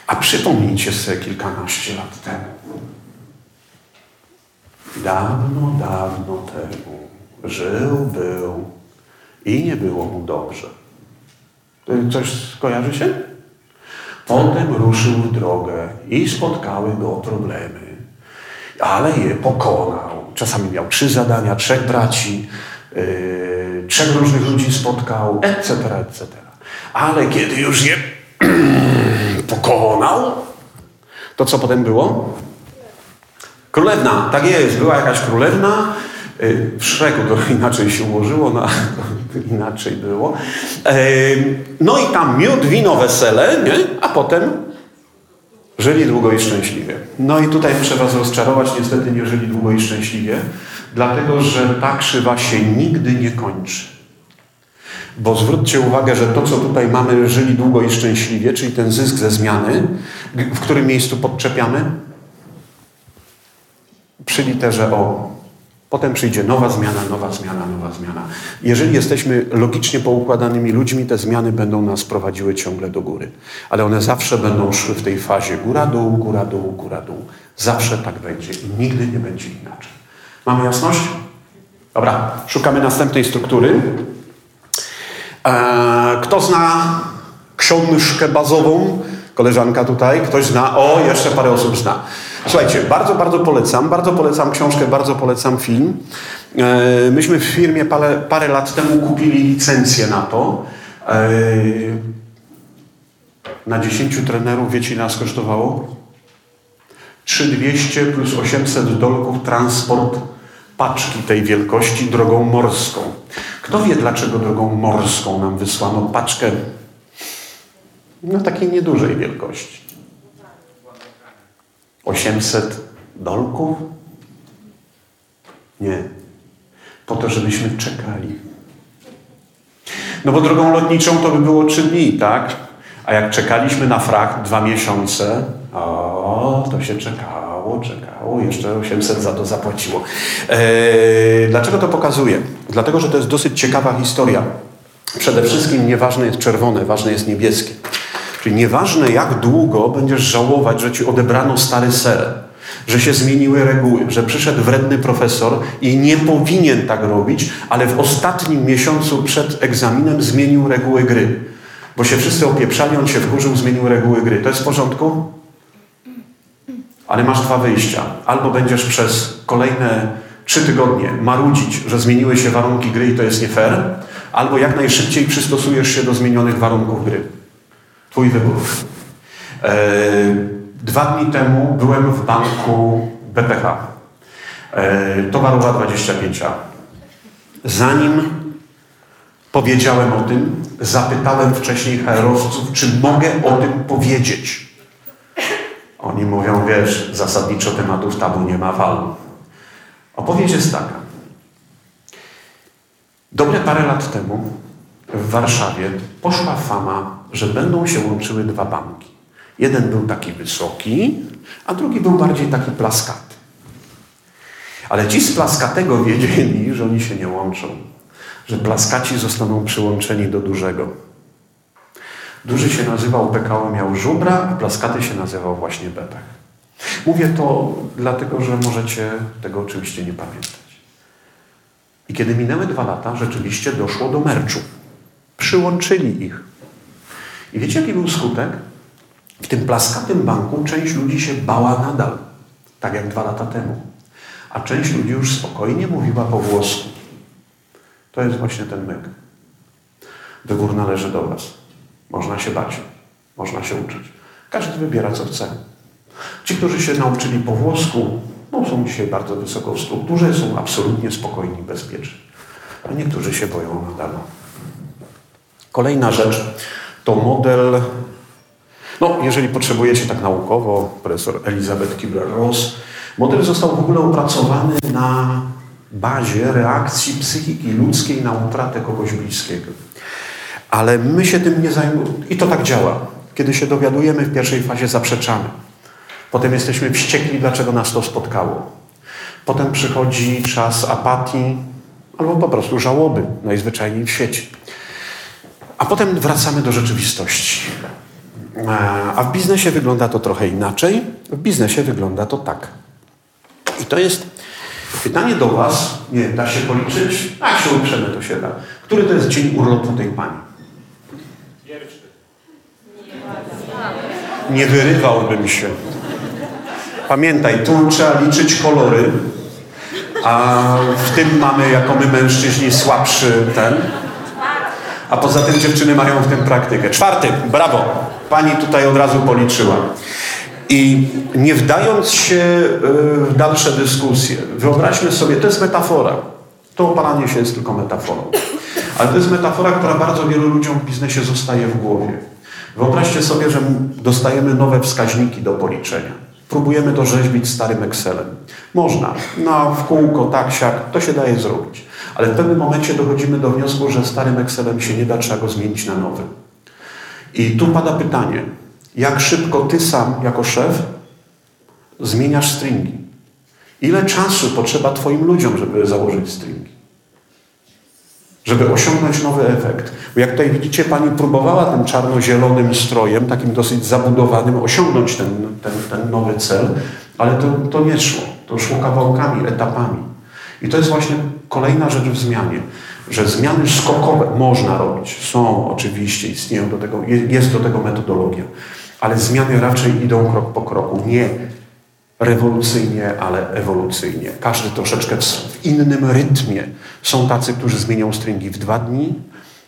Speaker 2: A przypomnijcie sobie kilkanaście lat temu. Dawno, dawno temu żył, był i nie było mu dobrze. Coś kojarzy się? Potem ruszył w drogę i spotkały go problemy, ale je pokonał. Czasami miał trzy zadania, trzech braci, yy, trzech różnych ludzi spotkał, etc., etc. Ale kiedy już je pokonał, to co potem było? Królewna, tak jest, była jakaś królewna, y, w Szreku to inaczej się ułożyło, no, inaczej było. No i tam miód, wino, wesele, nie? a potem żyli długo i szczęśliwie. No i tutaj muszę Was rozczarować, niestety nie żyli długo i szczęśliwie, dlatego że ta krzywa się nigdy nie kończy. Bo zwróćcie uwagę, że to, co tutaj mamy, żyli długo i szczęśliwie, czyli ten zysk ze zmiany, w którym miejscu podczepiamy? Przy literze O. Potem przyjdzie nowa zmiana, nowa zmiana, nowa zmiana. Jeżeli jesteśmy logicznie poukładanymi ludźmi, te zmiany będą nas prowadziły ciągle do góry. Ale one zawsze będą szły w tej fazie góra-dół, góra-dół, góra-dół. Zawsze tak będzie i nigdy nie będzie inaczej. Mamy jasność? Dobra, szukamy następnej struktury. Eee, kto zna książkę bazową? Koleżanka tutaj. Ktoś zna? O, jeszcze parę osób zna. Słuchajcie, bardzo, bardzo polecam. Bardzo polecam książkę, bardzo polecam film. E, myśmy w firmie parę, parę lat temu kupili licencję na to. E, na 10 trenerów, wiecie nas kosztowało? 3200 plus 800 dolków transport paczki tej wielkości drogą morską. Kto wie, dlaczego drogą morską nam wysłano paczkę no takiej niedużej wielkości? 800 dolków? Nie. Po to, żebyśmy czekali. No bo drogą lotniczą to by było trzy dni, tak? A jak czekaliśmy na fracht dwa miesiące, o, to się czekało, czekało, jeszcze 800 za to zapłaciło. Eee, dlaczego to pokazuję? Dlatego, że to jest dosyć ciekawa historia. Przede wszystkim nieważne jest czerwone, ważne jest niebieskie. Czyli nieważne jak długo będziesz żałować, że ci odebrano stary ser, że się zmieniły reguły, że przyszedł wredny profesor i nie powinien tak robić, ale w ostatnim miesiącu przed egzaminem zmienił reguły gry. Bo się wszyscy opieprzali, on się wkurzył, zmienił reguły gry. To jest w porządku? Ale masz dwa wyjścia. Albo będziesz przez kolejne trzy tygodnie marudzić, że zmieniły się warunki gry i to jest nie fair, albo jak najszybciej przystosujesz się do zmienionych warunków gry. Twój wybór. E, dwa dni temu byłem w banku BPH. E, towarowa 25A. Zanim powiedziałem o tym, zapytałem wcześniej HR-owców, czy mogę o tym powiedzieć. Oni mówią, wiesz, zasadniczo tematów tabu nie ma wal. Odpowiedź jest taka. Dobre parę lat temu w Warszawie poszła fama, że będą się łączyły dwa banki. Jeden był taki wysoki, a drugi był bardziej taki plaskaty. Ale ci z plaskatego wiedzieli, że oni się nie łączą, że plaskaci zostaną przyłączeni do dużego. Duży się nazywał PKO, miał żubra, a plaskaty się nazywał właśnie Bebech. Mówię to dlatego, że możecie tego oczywiście nie pamiętać. I kiedy minęły dwa lata, rzeczywiście doszło do merczu. Przyłączyli ich. I wiecie, jaki był skutek? W tym plaskatym banku część ludzi się bała nadal, tak jak dwa lata temu. A część ludzi już spokojnie mówiła po włosku. To jest właśnie ten myk. Wybór należy do Was. Można się bać, można się uczyć. Każdy wybiera, co chce. Ci, którzy się nauczyli po włosku, no, są dzisiaj bardzo wysoko w strukturze, są absolutnie spokojni, bezpieczni. A niektórzy się boją nadal. Kolejna rzecz to model, no jeżeli potrzebujecie tak naukowo, profesor Elizabeth Kubler-Ross, model został w ogóle opracowany na bazie reakcji psychiki ludzkiej na utratę kogoś bliskiego. Ale my się tym nie zajmujemy. I to tak działa. Kiedy się dowiadujemy, w pierwszej fazie zaprzeczamy. Potem jesteśmy wściekli, dlaczego nas to spotkało. Potem przychodzi czas apatii albo po prostu żałoby, najzwyczajniej w świecie. A potem wracamy do rzeczywistości. A w biznesie wygląda to trochę inaczej. W biznesie wygląda to tak. I to jest pytanie do Was. Nie, da się policzyć? Jak się uprzemy, to się da. Który to jest dzień urlopu tej Pani? Nie wyrywałbym się. Pamiętaj, tu trzeba liczyć kolory, a w tym mamy jako my mężczyźni słabszy ten. A poza tym dziewczyny mają w tym praktykę. Czwarty, brawo. Pani tutaj od razu policzyła. I nie wdając się e, w dalsze dyskusje, wyobraźmy sobie, to jest metafora. To opalanie się jest tylko metaforą. Ale to jest metafora, która bardzo wielu ludziom w biznesie zostaje w głowie. Wyobraźcie sobie, że dostajemy nowe wskaźniki do policzenia. Próbujemy to rzeźbić starym Excelem. Można. No, w kółko, tak, siak, to się daje zrobić. Ale w pewnym momencie dochodzimy do wniosku, że starym Excelem się nie da, trzeba go zmienić na nowy. I tu pada pytanie, jak szybko ty sam, jako szef, zmieniasz stringi? Ile czasu potrzeba twoim ludziom, żeby założyć stringi? Żeby osiągnąć nowy efekt. Bo jak tutaj widzicie, pani próbowała tym czarno-zielonym strojem, takim dosyć zabudowanym, osiągnąć ten, ten, ten nowy cel, ale to, to nie szło. To szło kawałkami, etapami. I to jest właśnie kolejna rzecz w zmianie, że zmiany skokowe można robić. Są oczywiście, istnieją do tego, jest do tego metodologia, ale zmiany raczej idą krok po kroku. Nie rewolucyjnie, ale ewolucyjnie. Każdy troszeczkę w innym rytmie. Są tacy, którzy zmienią stringi w dwa dni,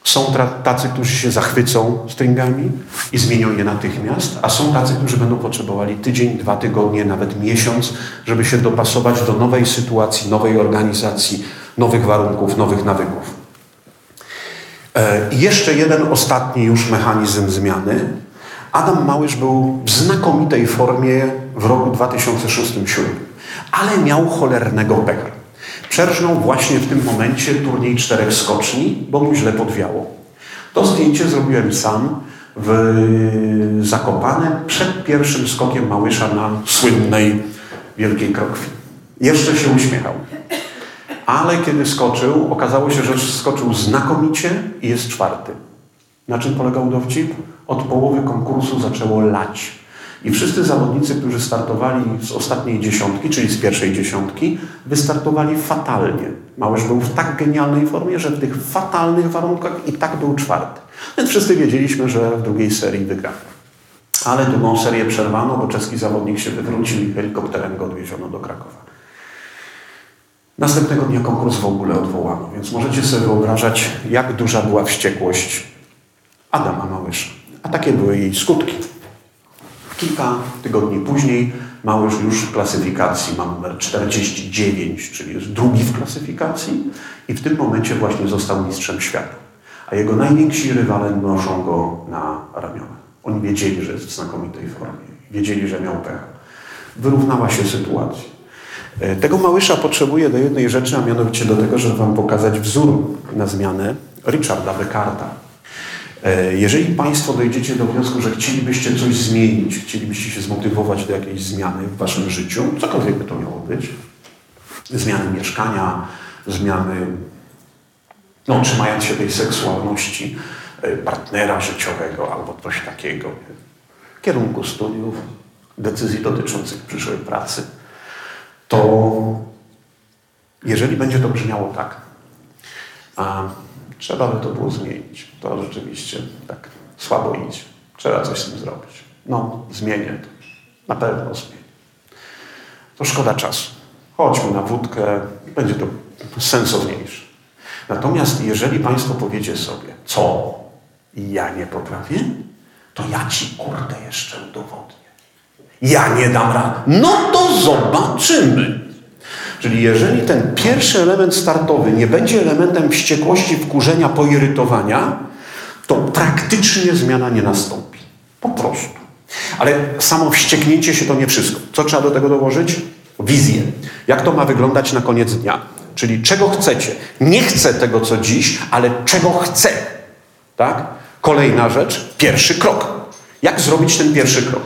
Speaker 2: są tacy, którzy się zachwycą stringami i zmienią je natychmiast, a są tacy, którzy będą potrzebowali tydzień, dwa tygodnie, nawet miesiąc, żeby się dopasować do nowej sytuacji, nowej organizacji, nowych warunków, nowych nawyków. E, I jeszcze jeden ostatni już mechanizm zmiany. Adam Małysz był w znakomitej formie w roku 2006-2007, ale miał cholernego pecha. Przerżnął właśnie w tym momencie turniej czterech skoczni, bo mu źle podwiało. To zdjęcie zrobiłem sam w przed pierwszym skokiem Małysza na słynnej Wielkiej Krokwi. Jeszcze się uśmiechał. Ale kiedy skoczył, okazało się, że skoczył znakomicie i jest czwarty. Na czym polegał dowcip? Od połowy konkursu zaczęło lać. I wszyscy zawodnicy, którzy startowali z ostatniej dziesiątki, czyli z pierwszej dziesiątki, wystartowali fatalnie. Małysz był w tak genialnej formie, że w tych fatalnych warunkach i tak był czwarty. Więc wszyscy wiedzieliśmy, że w drugiej serii wygra. Ale drugą serię przerwano, bo czeski zawodnik się wywrócił i helikopterem go odwieziono do Krakowa. Następnego dnia konkurs w ogóle odwołano, więc możecie sobie wyobrażać, jak duża była wściekłość Adama Małysza. A takie były jej skutki. Kilka tygodni później Małysz już w klasyfikacji ma numer 49, czyli jest drugi w klasyfikacji i w tym momencie właśnie został mistrzem świata. A jego najwięksi rywale noszą go na ramiona. Oni wiedzieli, że jest w znakomitej formie. Wiedzieli, że miał pech. Wyrównała się sytuacja. E, tego Małysza potrzebuje do jednej rzeczy, a mianowicie do tego, żeby Wam pokazać wzór na zmianę Richarda Beckarta. E, jeżeli Państwo dojdziecie do wniosku, że chcielibyście coś zmienić, chcielibyście się zmotywować do jakiejś zmiany w Waszym życiu, cokolwiek by to miało być, zmiany mieszkania, zmiany, no, trzymając się tej seksualności e, partnera życiowego albo coś takiego, kierunku studiów, decyzji dotyczących przyszłej pracy, to jeżeli będzie to brzmiało tak, a Trzeba by to było zmienić. To rzeczywiście tak słabo idzie. Trzeba coś z tym zrobić. No, zmienię to. Na pewno zmienię. To szkoda czasu. Chodźmy na wódkę, będzie to sensowniejsze. Natomiast jeżeli Państwo powiecie sobie, co ja nie potrafię, to ja Ci kurde jeszcze udowodnię. Ja nie dam rady. No to zobaczymy. Czyli jeżeli ten pierwszy element startowy nie będzie elementem wściekłości, wkurzenia, poirytowania, to praktycznie zmiana nie nastąpi. Po prostu. Ale samo wścieknięcie się to nie wszystko. Co trzeba do tego dołożyć? Wizję. Jak to ma wyglądać na koniec dnia? Czyli czego chcecie? Nie chcę tego, co dziś, ale czego chcę. Tak? Kolejna rzecz, pierwszy krok. Jak zrobić ten pierwszy krok?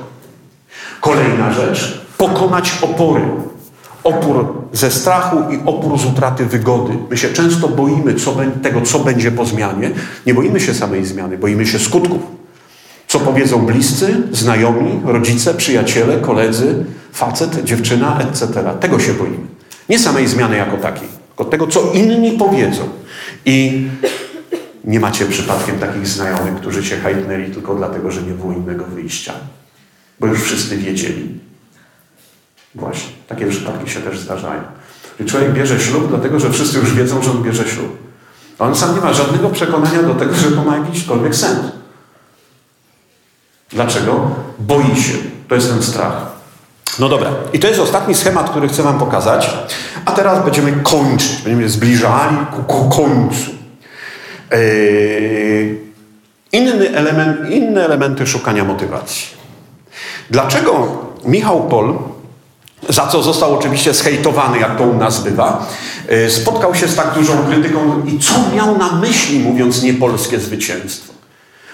Speaker 2: Kolejna rzecz, pokonać opory. Opór ze strachu i opór z utraty wygody. My się często boimy co, tego, co będzie po zmianie. Nie boimy się samej zmiany, boimy się skutków. Co powiedzą bliscy, znajomi, rodzice, przyjaciele, koledzy, facet, dziewczyna, etc. Tego się boimy. Nie samej zmiany jako takiej, tylko tego, co inni powiedzą. I nie macie przypadkiem takich znajomych, którzy się hajtnęli tylko dlatego, że nie było innego wyjścia. Bo już wszyscy wiedzieli. Właśnie, takie przypadki się też zdarzają. I człowiek bierze ślub dlatego, że wszyscy już wiedzą, że on bierze ślub. A on sam nie ma żadnego przekonania do tego, że to ma jakiśkolwiek sens. Dlaczego? Boi się. To jest ten strach. No dobra. I to jest ostatni schemat, który chcę Wam pokazać. A teraz będziemy kończyć. Będziemy zbliżali ku, ku końcu. Yy, inny element, inne elementy szukania motywacji. Dlaczego Michał Pol, za co został oczywiście zhejtowany, jak to u nas bywa, yy, spotkał się z tak dużą krytyką i co miał na myśli, mówiąc niepolskie zwycięstwo?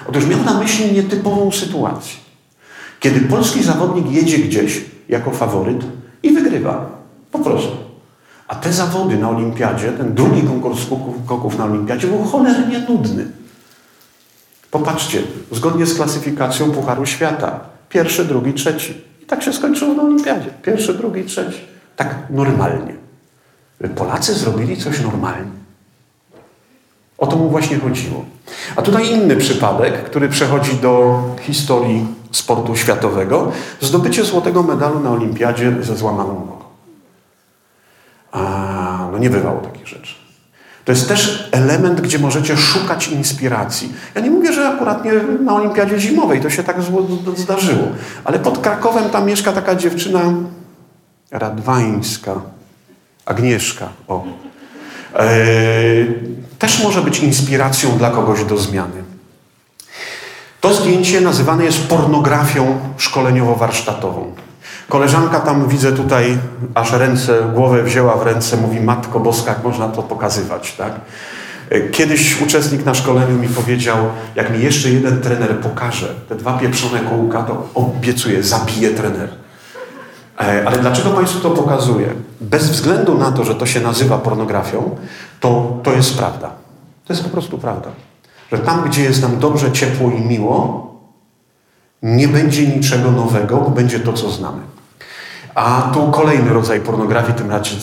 Speaker 2: Otóż miał na myśli nietypową sytuację. Kiedy polski zawodnik jedzie gdzieś jako faworyt i wygrywa. Po prostu. A te zawody na olimpiadzie, ten drugi konkurs skoków na olimpiadzie był cholernie nudny. Popatrzcie, zgodnie z klasyfikacją Pucharu Świata. Pierwszy, drugi, trzeci. Tak się skończyło na olimpiadzie. Pierwszy, drugi, trzeci. Tak normalnie. Polacy zrobili coś normalnie. O to mu właśnie chodziło. A tutaj inny przypadek, który przechodzi do historii sportu światowego. Zdobycie złotego medalu na olimpiadzie ze złamaną nogą. A, no nie bywało takich rzeczy. To jest też element, gdzie możecie szukać inspiracji. Ja nie mówię, że akurat nie na olimpiadzie zimowej, to się tak zdarzyło. Ale pod Krakowem tam mieszka taka dziewczyna radwańska, Agnieszka, o. Eee, też może być inspiracją dla kogoś do zmiany. To zdjęcie nazywane jest pornografią szkoleniowo-warsztatową. Koleżanka tam, widzę tutaj, aż ręce, głowę wzięła w ręce, mówi Matko Boska, jak można to pokazywać, tak? Kiedyś uczestnik na szkoleniu mi powiedział, jak mi jeszcze jeden trener pokaże te dwa pieprzone kółka, to obiecuję, zabije trener. E, ale dlaczego Państwu to pokazuję? Bez względu na to, że to się nazywa pornografią, to, to jest prawda. To jest po prostu prawda. Że tam, gdzie jest nam dobrze, ciepło i miło, nie będzie niczego nowego, bo będzie to, co znamy. A tu kolejny rodzaj pornografii, tym raczej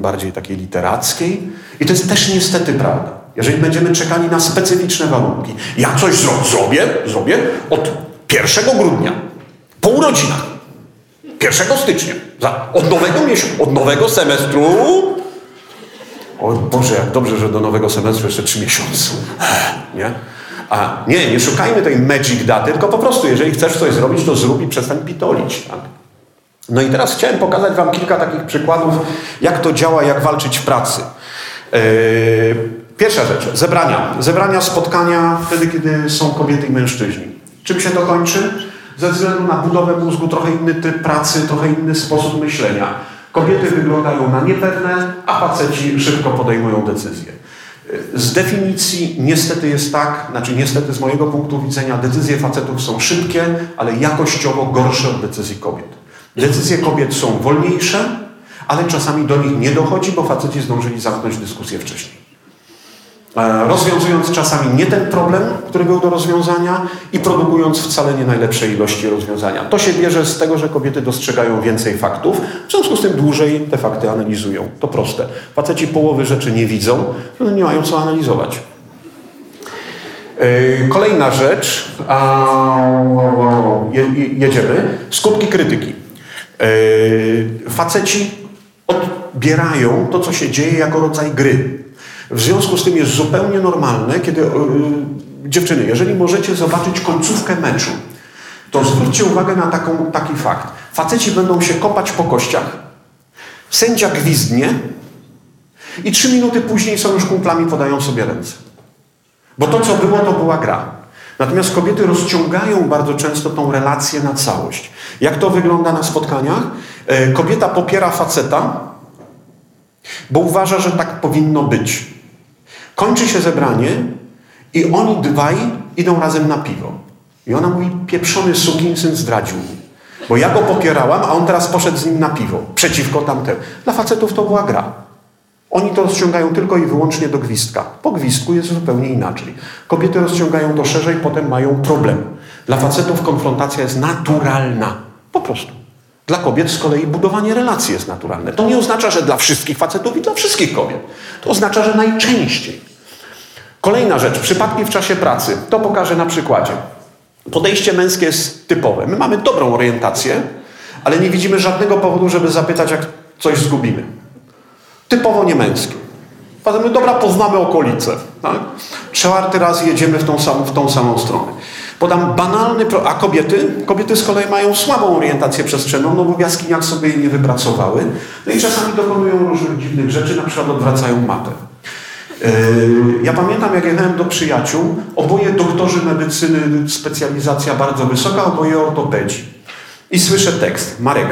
Speaker 2: bardziej takiej literackiej. I to jest też niestety prawda. Jeżeli będziemy czekali na specyficzne warunki. Ja coś zro zrobię, zrobię od 1 grudnia, po urodzinach, 1 stycznia, od nowego miesiąca, od nowego semestru. O Boże, jak dobrze, że do nowego semestru jeszcze 3 miesiące. Nie? A nie, nie szukajmy tej magic daty, tylko po prostu, jeżeli chcesz coś zrobić, to zrób i przestań pitolić. Tak? No i teraz chciałem pokazać Wam kilka takich przykładów, jak to działa, jak walczyć w pracy. Yy, pierwsza rzecz, zebrania. Zebrania, spotkania wtedy, kiedy są kobiety i mężczyźni. Czym się to kończy? Ze względu na budowę mózgu trochę inny typ pracy, trochę inny sposób myślenia. Kobiety wyglądają na niepewne, a faceci szybko podejmują decyzje. Z definicji niestety jest tak, znaczy niestety z mojego punktu widzenia decyzje facetów są szybkie, ale jakościowo gorsze od decyzji kobiet. Decyzje kobiet są wolniejsze, ale czasami do nich nie dochodzi, bo faceci zdążyli zamknąć dyskusję wcześniej. E, rozwiązując czasami nie ten problem, który był do rozwiązania i produkując wcale nie najlepszej ilości rozwiązania. To się bierze z tego, że kobiety dostrzegają więcej faktów, w związku z tym dłużej te fakty analizują. To proste. Faceci połowy rzeczy nie widzą, no nie mają co analizować. E, kolejna rzecz, jedziemy, skutki krytyki. E, faceci odbierają to, co się dzieje, jako rodzaj gry. W związku z tym jest zupełnie normalne, kiedy yy, dziewczyny, jeżeli możecie zobaczyć końcówkę meczu, to zwróćcie uwagę na taką, taki fakt. Faceci będą się kopać po kościach, sędzia gwizdnie i trzy minuty później są już kumplami, podają sobie ręce. Bo to, co było, to była gra. Natomiast kobiety rozciągają bardzo często tą relację na całość. Jak to wygląda na spotkaniach? E, kobieta popiera faceta, bo uważa, że tak powinno być. Kończy się zebranie i oni dwaj idą razem na piwo. I ona mówi, pieprzony sukinsyn zdradził mi. Bo ja go popierałam, a on teraz poszedł z nim na piwo. Przeciwko tamtemu. Dla facetów to była gra. Oni to rozciągają tylko i wyłącznie do gwizdka. Po gwizdku jest zupełnie inaczej. Kobiety rozciągają to szerzej, potem mają problem. Dla facetów konfrontacja jest naturalna. Po prostu. Dla kobiet z kolei budowanie relacji jest naturalne. To nie oznacza, że dla wszystkich facetów i dla wszystkich kobiet. To oznacza, że najczęściej. Kolejna rzecz, przypadki w czasie pracy. To pokażę na przykładzie. Podejście męskie jest typowe. My mamy dobrą orientację, ale nie widzimy żadnego powodu, żeby zapytać, jak coś zgubimy. Typowo niemęskie. Potem, dobra, poznamy okolice. Tak? Czwarty raz jedziemy w tą, samą, w tą samą stronę. Podam banalny, pro... a kobiety? Kobiety z kolei mają słabą orientację przestrzenną, no bo w jaskiniach sobie jej nie wypracowały. No i czasami dokonują różnych dziwnych rzeczy, na przykład odwracają matę. Yy, ja pamiętam, jak jechałem do przyjaciół, oboje doktorzy medycyny, specjalizacja bardzo wysoka, oboje ortopedzi. I słyszę tekst. Marek,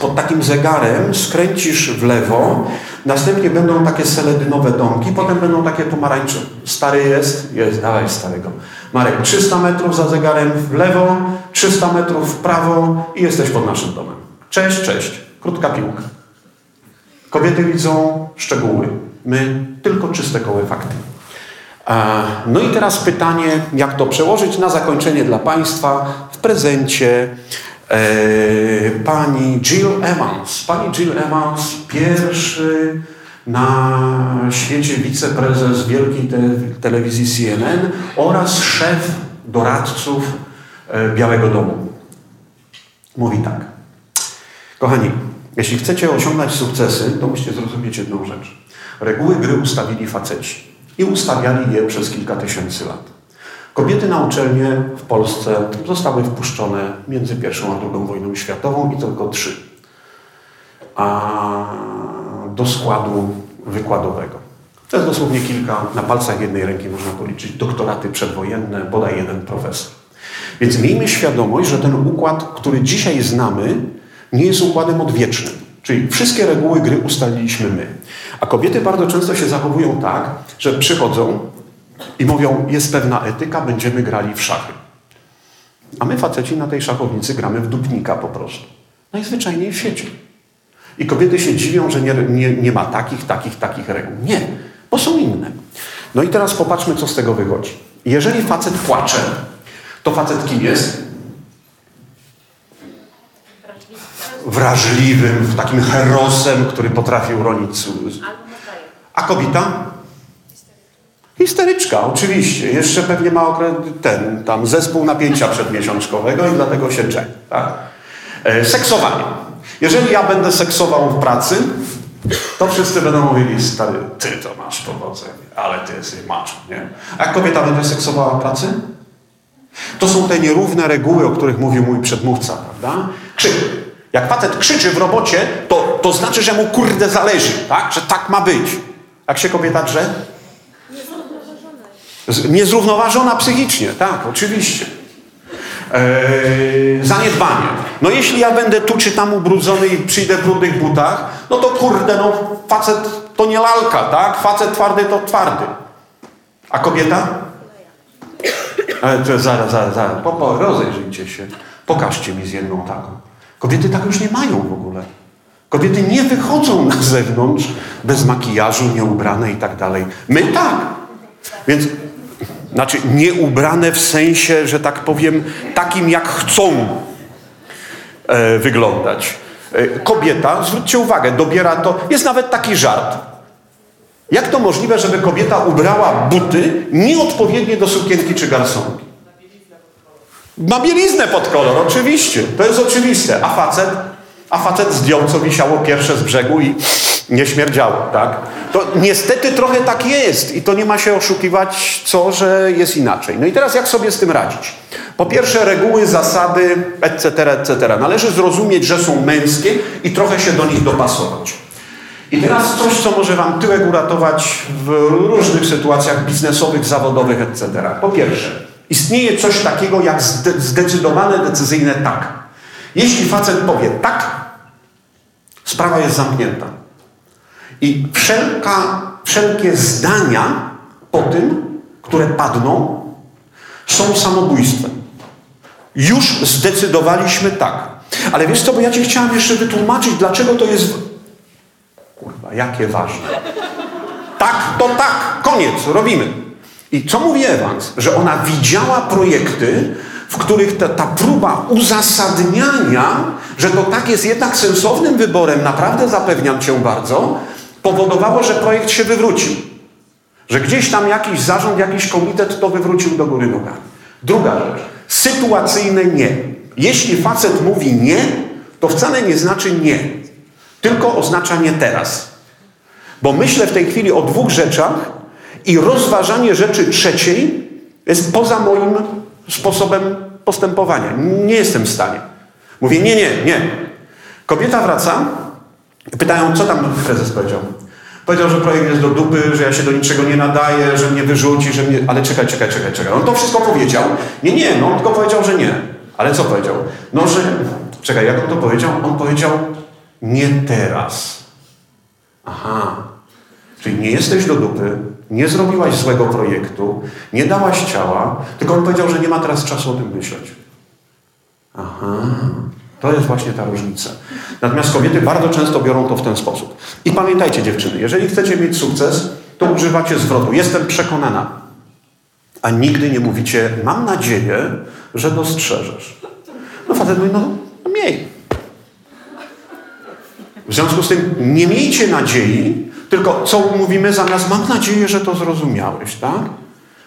Speaker 2: pod takim zegarem skręcisz w lewo, następnie będą takie seledynowe domki, potem będą takie pomarańcze. Stary jest? Jest, dawaj starego. Marek, 300 metrów za zegarem w lewo, 300 metrów w prawo i jesteś pod naszym domem. Cześć, cześć. Krótka piłka. Kobiety widzą szczegóły. My tylko czyste koły fakty. No i teraz pytanie, jak to przełożyć na zakończenie dla Państwa w prezencie pani Jill Evans. Pani Jill Evans, pierwszy na świecie wiceprezes wielkiej te, telewizji CNN oraz szef doradców e, Białego Domu. Mówi tak. Kochani, jeśli chcecie osiągnąć sukcesy, to musicie zrozumieć jedną rzecz. Reguły gry ustawili faceci i ustawiali je przez kilka tysięcy lat. Kobiety na uczelnie w Polsce zostały wpuszczone między I a II wojną światową i tylko trzy. A do składu wykładowego. To jest dosłownie kilka, na palcach jednej ręki można policzyć, doktoraty przedwojenne, bodaj jeden profesor. Więc miejmy świadomość, że ten układ, który dzisiaj znamy, nie jest układem odwiecznym. Czyli wszystkie reguły gry ustaliliśmy my. A kobiety bardzo często się zachowują tak, że przychodzą i mówią, jest pewna etyka, będziemy grali w szachy. A my faceci na tej szachownicy gramy w dupnika po prostu. Najzwyczajniej w świecie. I kobiety się dziwią, że nie, nie, nie ma takich, takich, takich reguł. Nie, bo są inne. No i teraz popatrzmy, co z tego wychodzi. Jeżeli facet płacze, to facet kim jest? Wrażliwym, takim herosem, który potrafi uronić. A kobieta? Histeryczka, oczywiście. Jeszcze pewnie ma ten, tam zespół napięcia przedmiesiączkowego i dlatego się drze. Tak? E, seksowanie. Jeżeli ja będę seksował w pracy, to wszyscy będą mówili, stary, ty to masz powodzenie, ale ty jesteś macho, nie? A jak kobieta będzie seksowała w pracy? To są te nierówne reguły, o których mówił mój przedmówca, prawda? Krzyk. Jak facet krzyczy w robocie, to, to znaczy, że mu kurde zależy, tak? Że tak ma być. Jak się kobieta drze? Niezrównoważona psychicznie, tak, oczywiście. Eee, zaniedbanie. No jeśli ja będę tu czy tam ubrudzony i przyjdę w brudnych butach, no to kurde, no facet to nie lalka, tak? Facet twardy to twardy. A kobieta? Ale to zaraz, zaraz, zaraz. Po, po, rozejrzyjcie się. Pokażcie mi z jedną taką. Kobiety tak już nie mają w ogóle. Kobiety nie wychodzą na zewnątrz bez makijażu, nieubrane i tak dalej. My tak. Więc znaczy nieubrane w sensie, że tak powiem, takim jak chcą e, wyglądać. E, kobieta, zwróćcie uwagę, dobiera to, jest nawet taki żart. Jak to możliwe, żeby kobieta ubrała buty nieodpowiednie do sukienki czy garsonki? Ma bieliznę pod kolor, oczywiście. To jest oczywiste. A facet? A facet zdjął, co wisiało pierwsze z brzegu i nie śmierdziało, tak? To niestety trochę tak jest i to nie ma się oszukiwać, co, że jest inaczej. No i teraz jak sobie z tym radzić? Po pierwsze reguły, zasady, etc., etc. Należy zrozumieć, że są męskie i trochę się do nich dopasować. I teraz coś, co może Wam tyłek uratować w różnych sytuacjach biznesowych, zawodowych, etc. Po pierwsze, istnieje coś takiego jak zdecydowane, decyzyjne tak. Jeśli facet powie tak, sprawa jest zamknięta. I wszelka, wszelkie zdania po tym, które padną, są samobójstwem. Już zdecydowaliśmy tak. Ale wiesz co, bo ja ci chciałam jeszcze wytłumaczyć, dlaczego to jest... Kurwa, jakie ważne. Tak, to tak, koniec, robimy. I co mówi Evans? Że ona widziała projekty, w których ta, ta próba uzasadniania, że to tak jest jednak sensownym wyborem, naprawdę zapewniam cię bardzo, powodowało, że projekt się wywrócił. Że gdzieś tam jakiś zarząd, jakiś komitet to wywrócił do góry nogami. Druga rzecz. Sytuacyjne nie. Jeśli facet mówi nie, to wcale nie znaczy nie. Tylko oznacza nie teraz. Bo myślę w tej chwili o dwóch rzeczach i rozważanie rzeczy trzeciej jest poza moim sposobem postępowania. Nie jestem w stanie. Mówię nie, nie, nie. Kobieta wraca, pytają, co tam prezes powiedział. Powiedział, że projekt jest do dupy, że ja się do niczego nie nadaję, że mnie wyrzuci, że mnie... Ale czekaj, czekaj, czekaj, czekaj. On to wszystko powiedział. Nie, nie, no on tylko powiedział, że nie. Ale co powiedział? No, że... Czekaj, jak on to powiedział? On powiedział, nie teraz. Aha. Czyli nie jesteś do dupy, nie zrobiłaś złego projektu, nie dałaś ciała, tylko on powiedział, że nie ma teraz czasu o tym myśleć. Aha. To jest właśnie ta różnica. Natomiast kobiety bardzo często biorą to w ten sposób. I pamiętajcie dziewczyny, jeżeli chcecie mieć sukces, to używacie zwrotu. Jestem przekonana. A nigdy nie mówicie, mam nadzieję, że dostrzeżesz. No facet mówi, no miej. W związku z tym nie miejcie nadziei, tylko co mówimy zamiast mam nadzieję, że to zrozumiałeś, tak?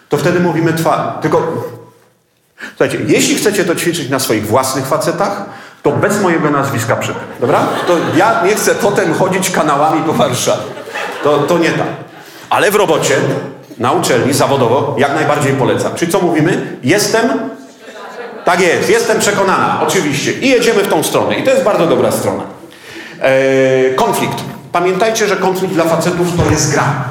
Speaker 2: To wtedy mówimy twa. Tylko słuchajcie, jeśli chcecie to ćwiczyć na swoich własnych facetach, to bez mojego nazwiska przy dobra? To ja nie chcę potem chodzić kanałami po Warszawie. To, to nie tak. Ale w robocie, na uczelni, zawodowo, jak najbardziej polecam. Czyli co mówimy? Jestem tak jest, jestem przekonana, oczywiście. I jedziemy w tą stronę. I to jest bardzo dobra strona. Eee, konflikt. Pamiętajcie, że konflikt dla facetów to jest gra.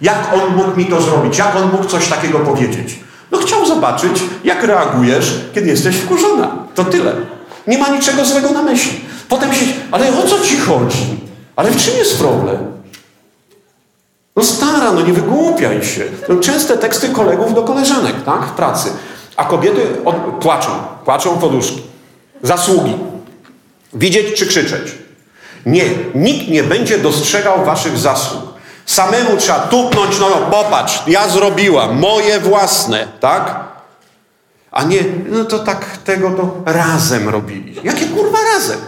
Speaker 2: Jak on mógł mi to zrobić? Jak on mógł coś takiego powiedzieć? No chciał zobaczyć, jak reagujesz, kiedy jesteś wkurzona. To tyle. Nie ma niczego złego na myśli. Potem się... Ale o co ci chodzi? Ale w czym jest problem? No stara, no nie wygłupiaj się. To częste teksty kolegów do koleżanek, tak? W pracy. A kobiety od... płaczą. Płaczą poduszki. Zasługi. Widzieć czy krzyczeć. Nie, nikt nie będzie dostrzegał waszych zasług. Samemu trzeba tupnąć, no, no popatrz, ja zrobiłam, moje własne, tak? A nie, no to tak tego to razem robili. Jakie kurwa razem?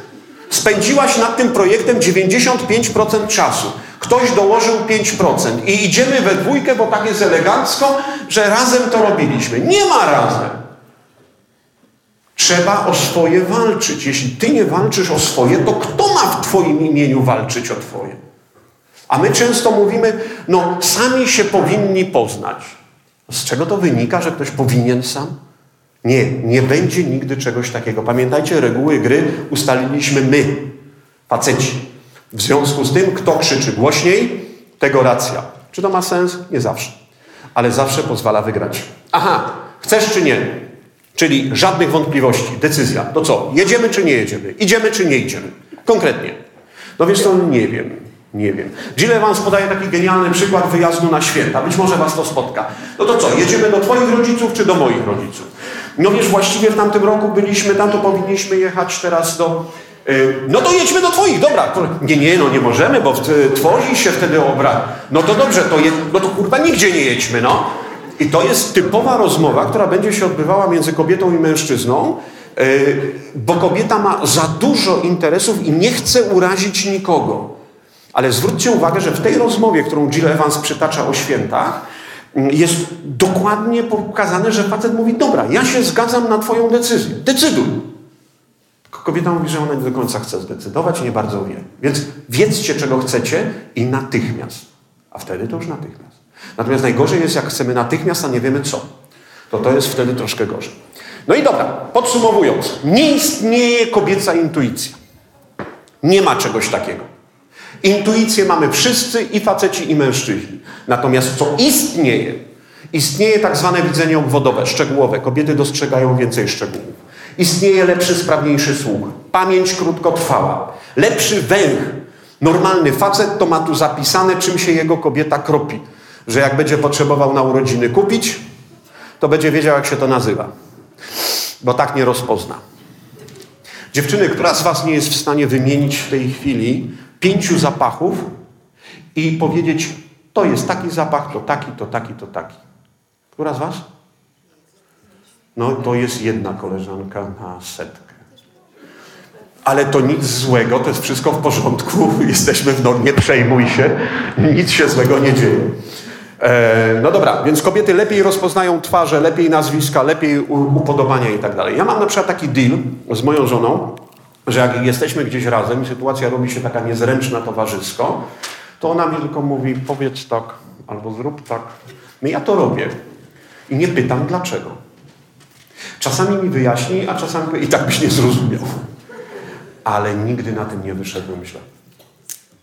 Speaker 2: Spędziłaś nad tym projektem 95% czasu. Ktoś dołożył 5% i idziemy we dwójkę, bo tak jest elegancko, że razem to robiliśmy. Nie ma razem. Trzeba o swoje walczyć. Jeśli ty nie walczysz o swoje, to kto ma w twoim imieniu walczyć o twoje? A my często mówimy, no sami się powinni poznać. Z czego to wynika, że ktoś powinien sam? Nie, nie będzie nigdy czegoś takiego. Pamiętajcie, reguły gry ustaliliśmy my, faceci. W związku z tym, kto krzyczy głośniej, tego racja. Czy to ma sens? Nie zawsze. Ale zawsze pozwala wygrać. Aha, chcesz czy nie? Czyli żadnych wątpliwości, decyzja. To co, jedziemy czy nie jedziemy? Idziemy czy nie idziemy? Konkretnie. No wiesz co, nie wiem. Nie wiem. Jill Evans podaje taki genialny przykład wyjazdu na święta. Być może was to spotka. No to co, jedziemy do twoich rodziców czy do moich rodziców? No wiesz, właściwie w tamtym roku byliśmy tam, to powinniśmy jechać teraz do... Yy, no to jedźmy do twoich, dobra. Nie, nie, no nie możemy, bo tworzy się wtedy obraz. No to dobrze, to je, no to kurwa nigdzie nie jedźmy, no. I to jest typowa rozmowa, która będzie się odbywała między kobietą i mężczyzną, yy, bo kobieta ma za dużo interesów i nie chce urazić nikogo. Ale zwróćcie uwagę, że w tej rozmowie, którą Jill Evans przytacza o świętach, jest dokładnie pokazane, że facet mówi, dobra, ja się zgadzam na twoją decyzję. Decyduj. Kobieta mówi, że ona nie do końca chce zdecydować i nie bardzo wie. Więc wiedzcie, czego chcecie i natychmiast. A wtedy to już natychmiast. Natomiast najgorzej jest, jak chcemy natychmiast, a nie wiemy co. To to jest wtedy troszkę gorzej. No i dobra, podsumowując. Nie istnieje kobieca intuicja. Nie ma czegoś takiego. Intuicję mamy wszyscy, i faceci, i mężczyźni. Natomiast co istnieje? Istnieje tak zwane widzenie obwodowe, szczegółowe. Kobiety dostrzegają więcej szczegółów. Istnieje lepszy, sprawniejszy słuch. Pamięć krótkotrwała. Lepszy węch. Normalny facet to ma tu zapisane, czym się jego kobieta kropi. Że jak będzie potrzebował na urodziny kupić, to będzie wiedział, jak się to nazywa. Bo tak nie rozpozna. Dziewczyny, która z Was nie jest w stanie wymienić w tej chwili pięciu zapachów i powiedzieć, to jest taki zapach, to taki, to taki, to taki? Która z Was? No to jest jedna koleżanka na setkę. Ale to nic złego, to jest wszystko w porządku, jesteśmy w normie, przejmuj się, nic się złego nie dzieje. E, no dobra, więc kobiety lepiej rozpoznają twarze, lepiej nazwiska, lepiej upodobania i tak dalej. Ja mam na przykład taki deal z moją żoną, że jak jesteśmy gdzieś razem sytuacja robi się taka niezręczna towarzysko, to ona mi tylko mówi, powiedz tak, albo zrób tak. No ja to robię. I nie pytam dlaczego. Czasami mi wyjaśni, a czasami i tak byś nie zrozumiał. Ale nigdy na tym nie wyszedłem źle.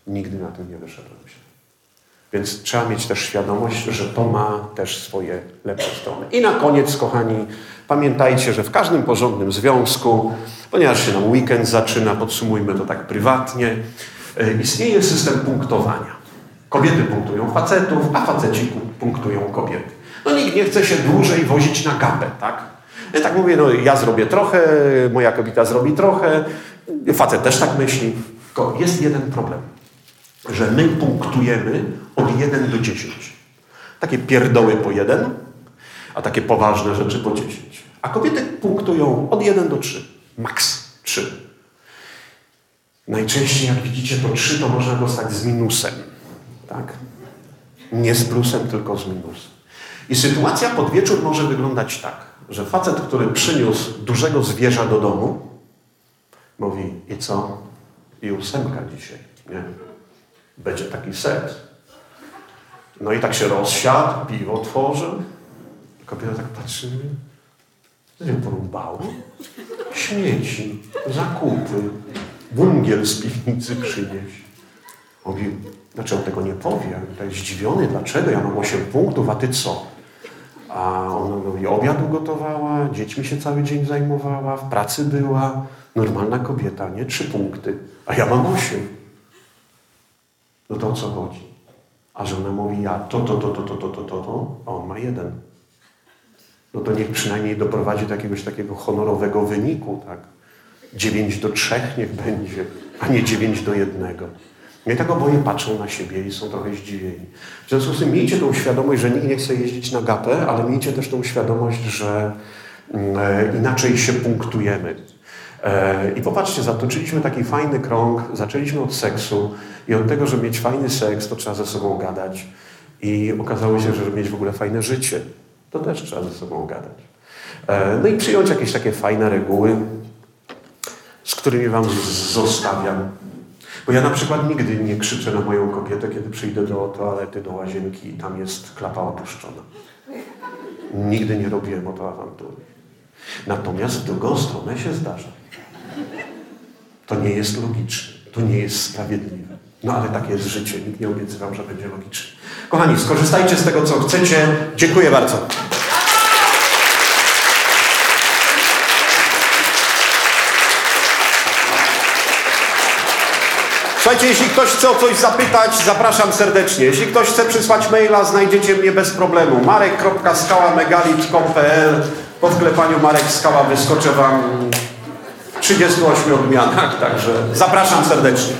Speaker 2: Nigdy na tym nie wyszedłem źle. Więc trzeba mieć też świadomość, że to ma też swoje lepsze strony. I na koniec, kochani, pamiętajcie, że w każdym porządnym związku, ponieważ się nam weekend zaczyna, podsumujmy to tak prywatnie, e, istnieje system punktowania. Kobiety punktują facetów, a faceci punktują kobiety. No nikt nie chce się dłużej wozić na gapę, tak? Ja tak mówię, no ja zrobię trochę, moja kobieta zrobi trochę, facet też tak myśli. Tylko jest jeden problem, że my punktujemy od 1 do 10. Takie pierdoły po 1, a takie poważne rzeczy po 10. A kobiety punktują od 1 do 3. Max 3. Najczęściej, jak widzicie, to 3 to można dostać z minusem. Tak? Nie z plusem, tylko z minusem. I sytuacja pod wieczór może wyglądać tak, że facet, który przyniósł dużego zwierza do domu, mówi, i co? I ósemka dzisiaj, nie? Będzie taki set. No i tak się rozsiadł, piwo tworzy. Kobieta tak patrzy, co się porąbało? Śmieci, zakupy, wungiel z piwnicy przynieść. Mówi, znaczy on tego nie powie, to jest zdziwiony, dlaczego ja mam 8 punktów, a ty co? A ona mówi, obiad ugotowała, dziećmi się cały dzień zajmowała, w pracy była, normalna kobieta, nie? Trzy punkty, a ja mam osiem. No to co chodzi? A żona mówi, ja to, to, to, to, to, to, to, to, to, a on ma jeden. No to niech przynajmniej doprowadzi do jakiegoś takiego honorowego wyniku, tak? Dziewięć do trzech niech będzie, a nie dziewięć do jednego. No i tak oboje patrzą na siebie i są trochę zdziwieni. W związku z tym miejcie tą świadomość, że nikt nie chce jeździć na gapę, ale miejcie też tą świadomość, że e, inaczej się punktujemy. E, I popatrzcie, zatoczyliśmy taki fajny krąg, zaczęliśmy od seksu i od tego, żeby mieć fajny seks, to trzeba ze sobą gadać. I okazało się, że żeby mieć w ogóle fajne życie, to też trzeba ze sobą gadać. E, no i przyjąć jakieś takie fajne reguły, z którymi Wam zostawiam. Bo ja na przykład nigdy nie krzyczę na moją kobietę, kiedy przyjdę do toalety, do łazienki i tam jest klapa opuszczona. Nigdy nie robiłem o to awantury. Natomiast w drugą stronę się zdarza. To nie jest logiczne, to nie jest sprawiedliwe. No ale takie jest życie, nikt nie obiecywał, że będzie logiczne. Kochani, skorzystajcie z tego, co chcecie. Dziękuję bardzo. Słuchajcie, jeśli ktoś chce o coś zapytać, zapraszam serdecznie. Jeśli ktoś chce przysłać maila, znajdziecie mnie bez problemu. marek.skałamegalic.pl Po wklepaniu Marek Skała wyskoczę Wam 38 odmianach, także zapraszam serdecznie.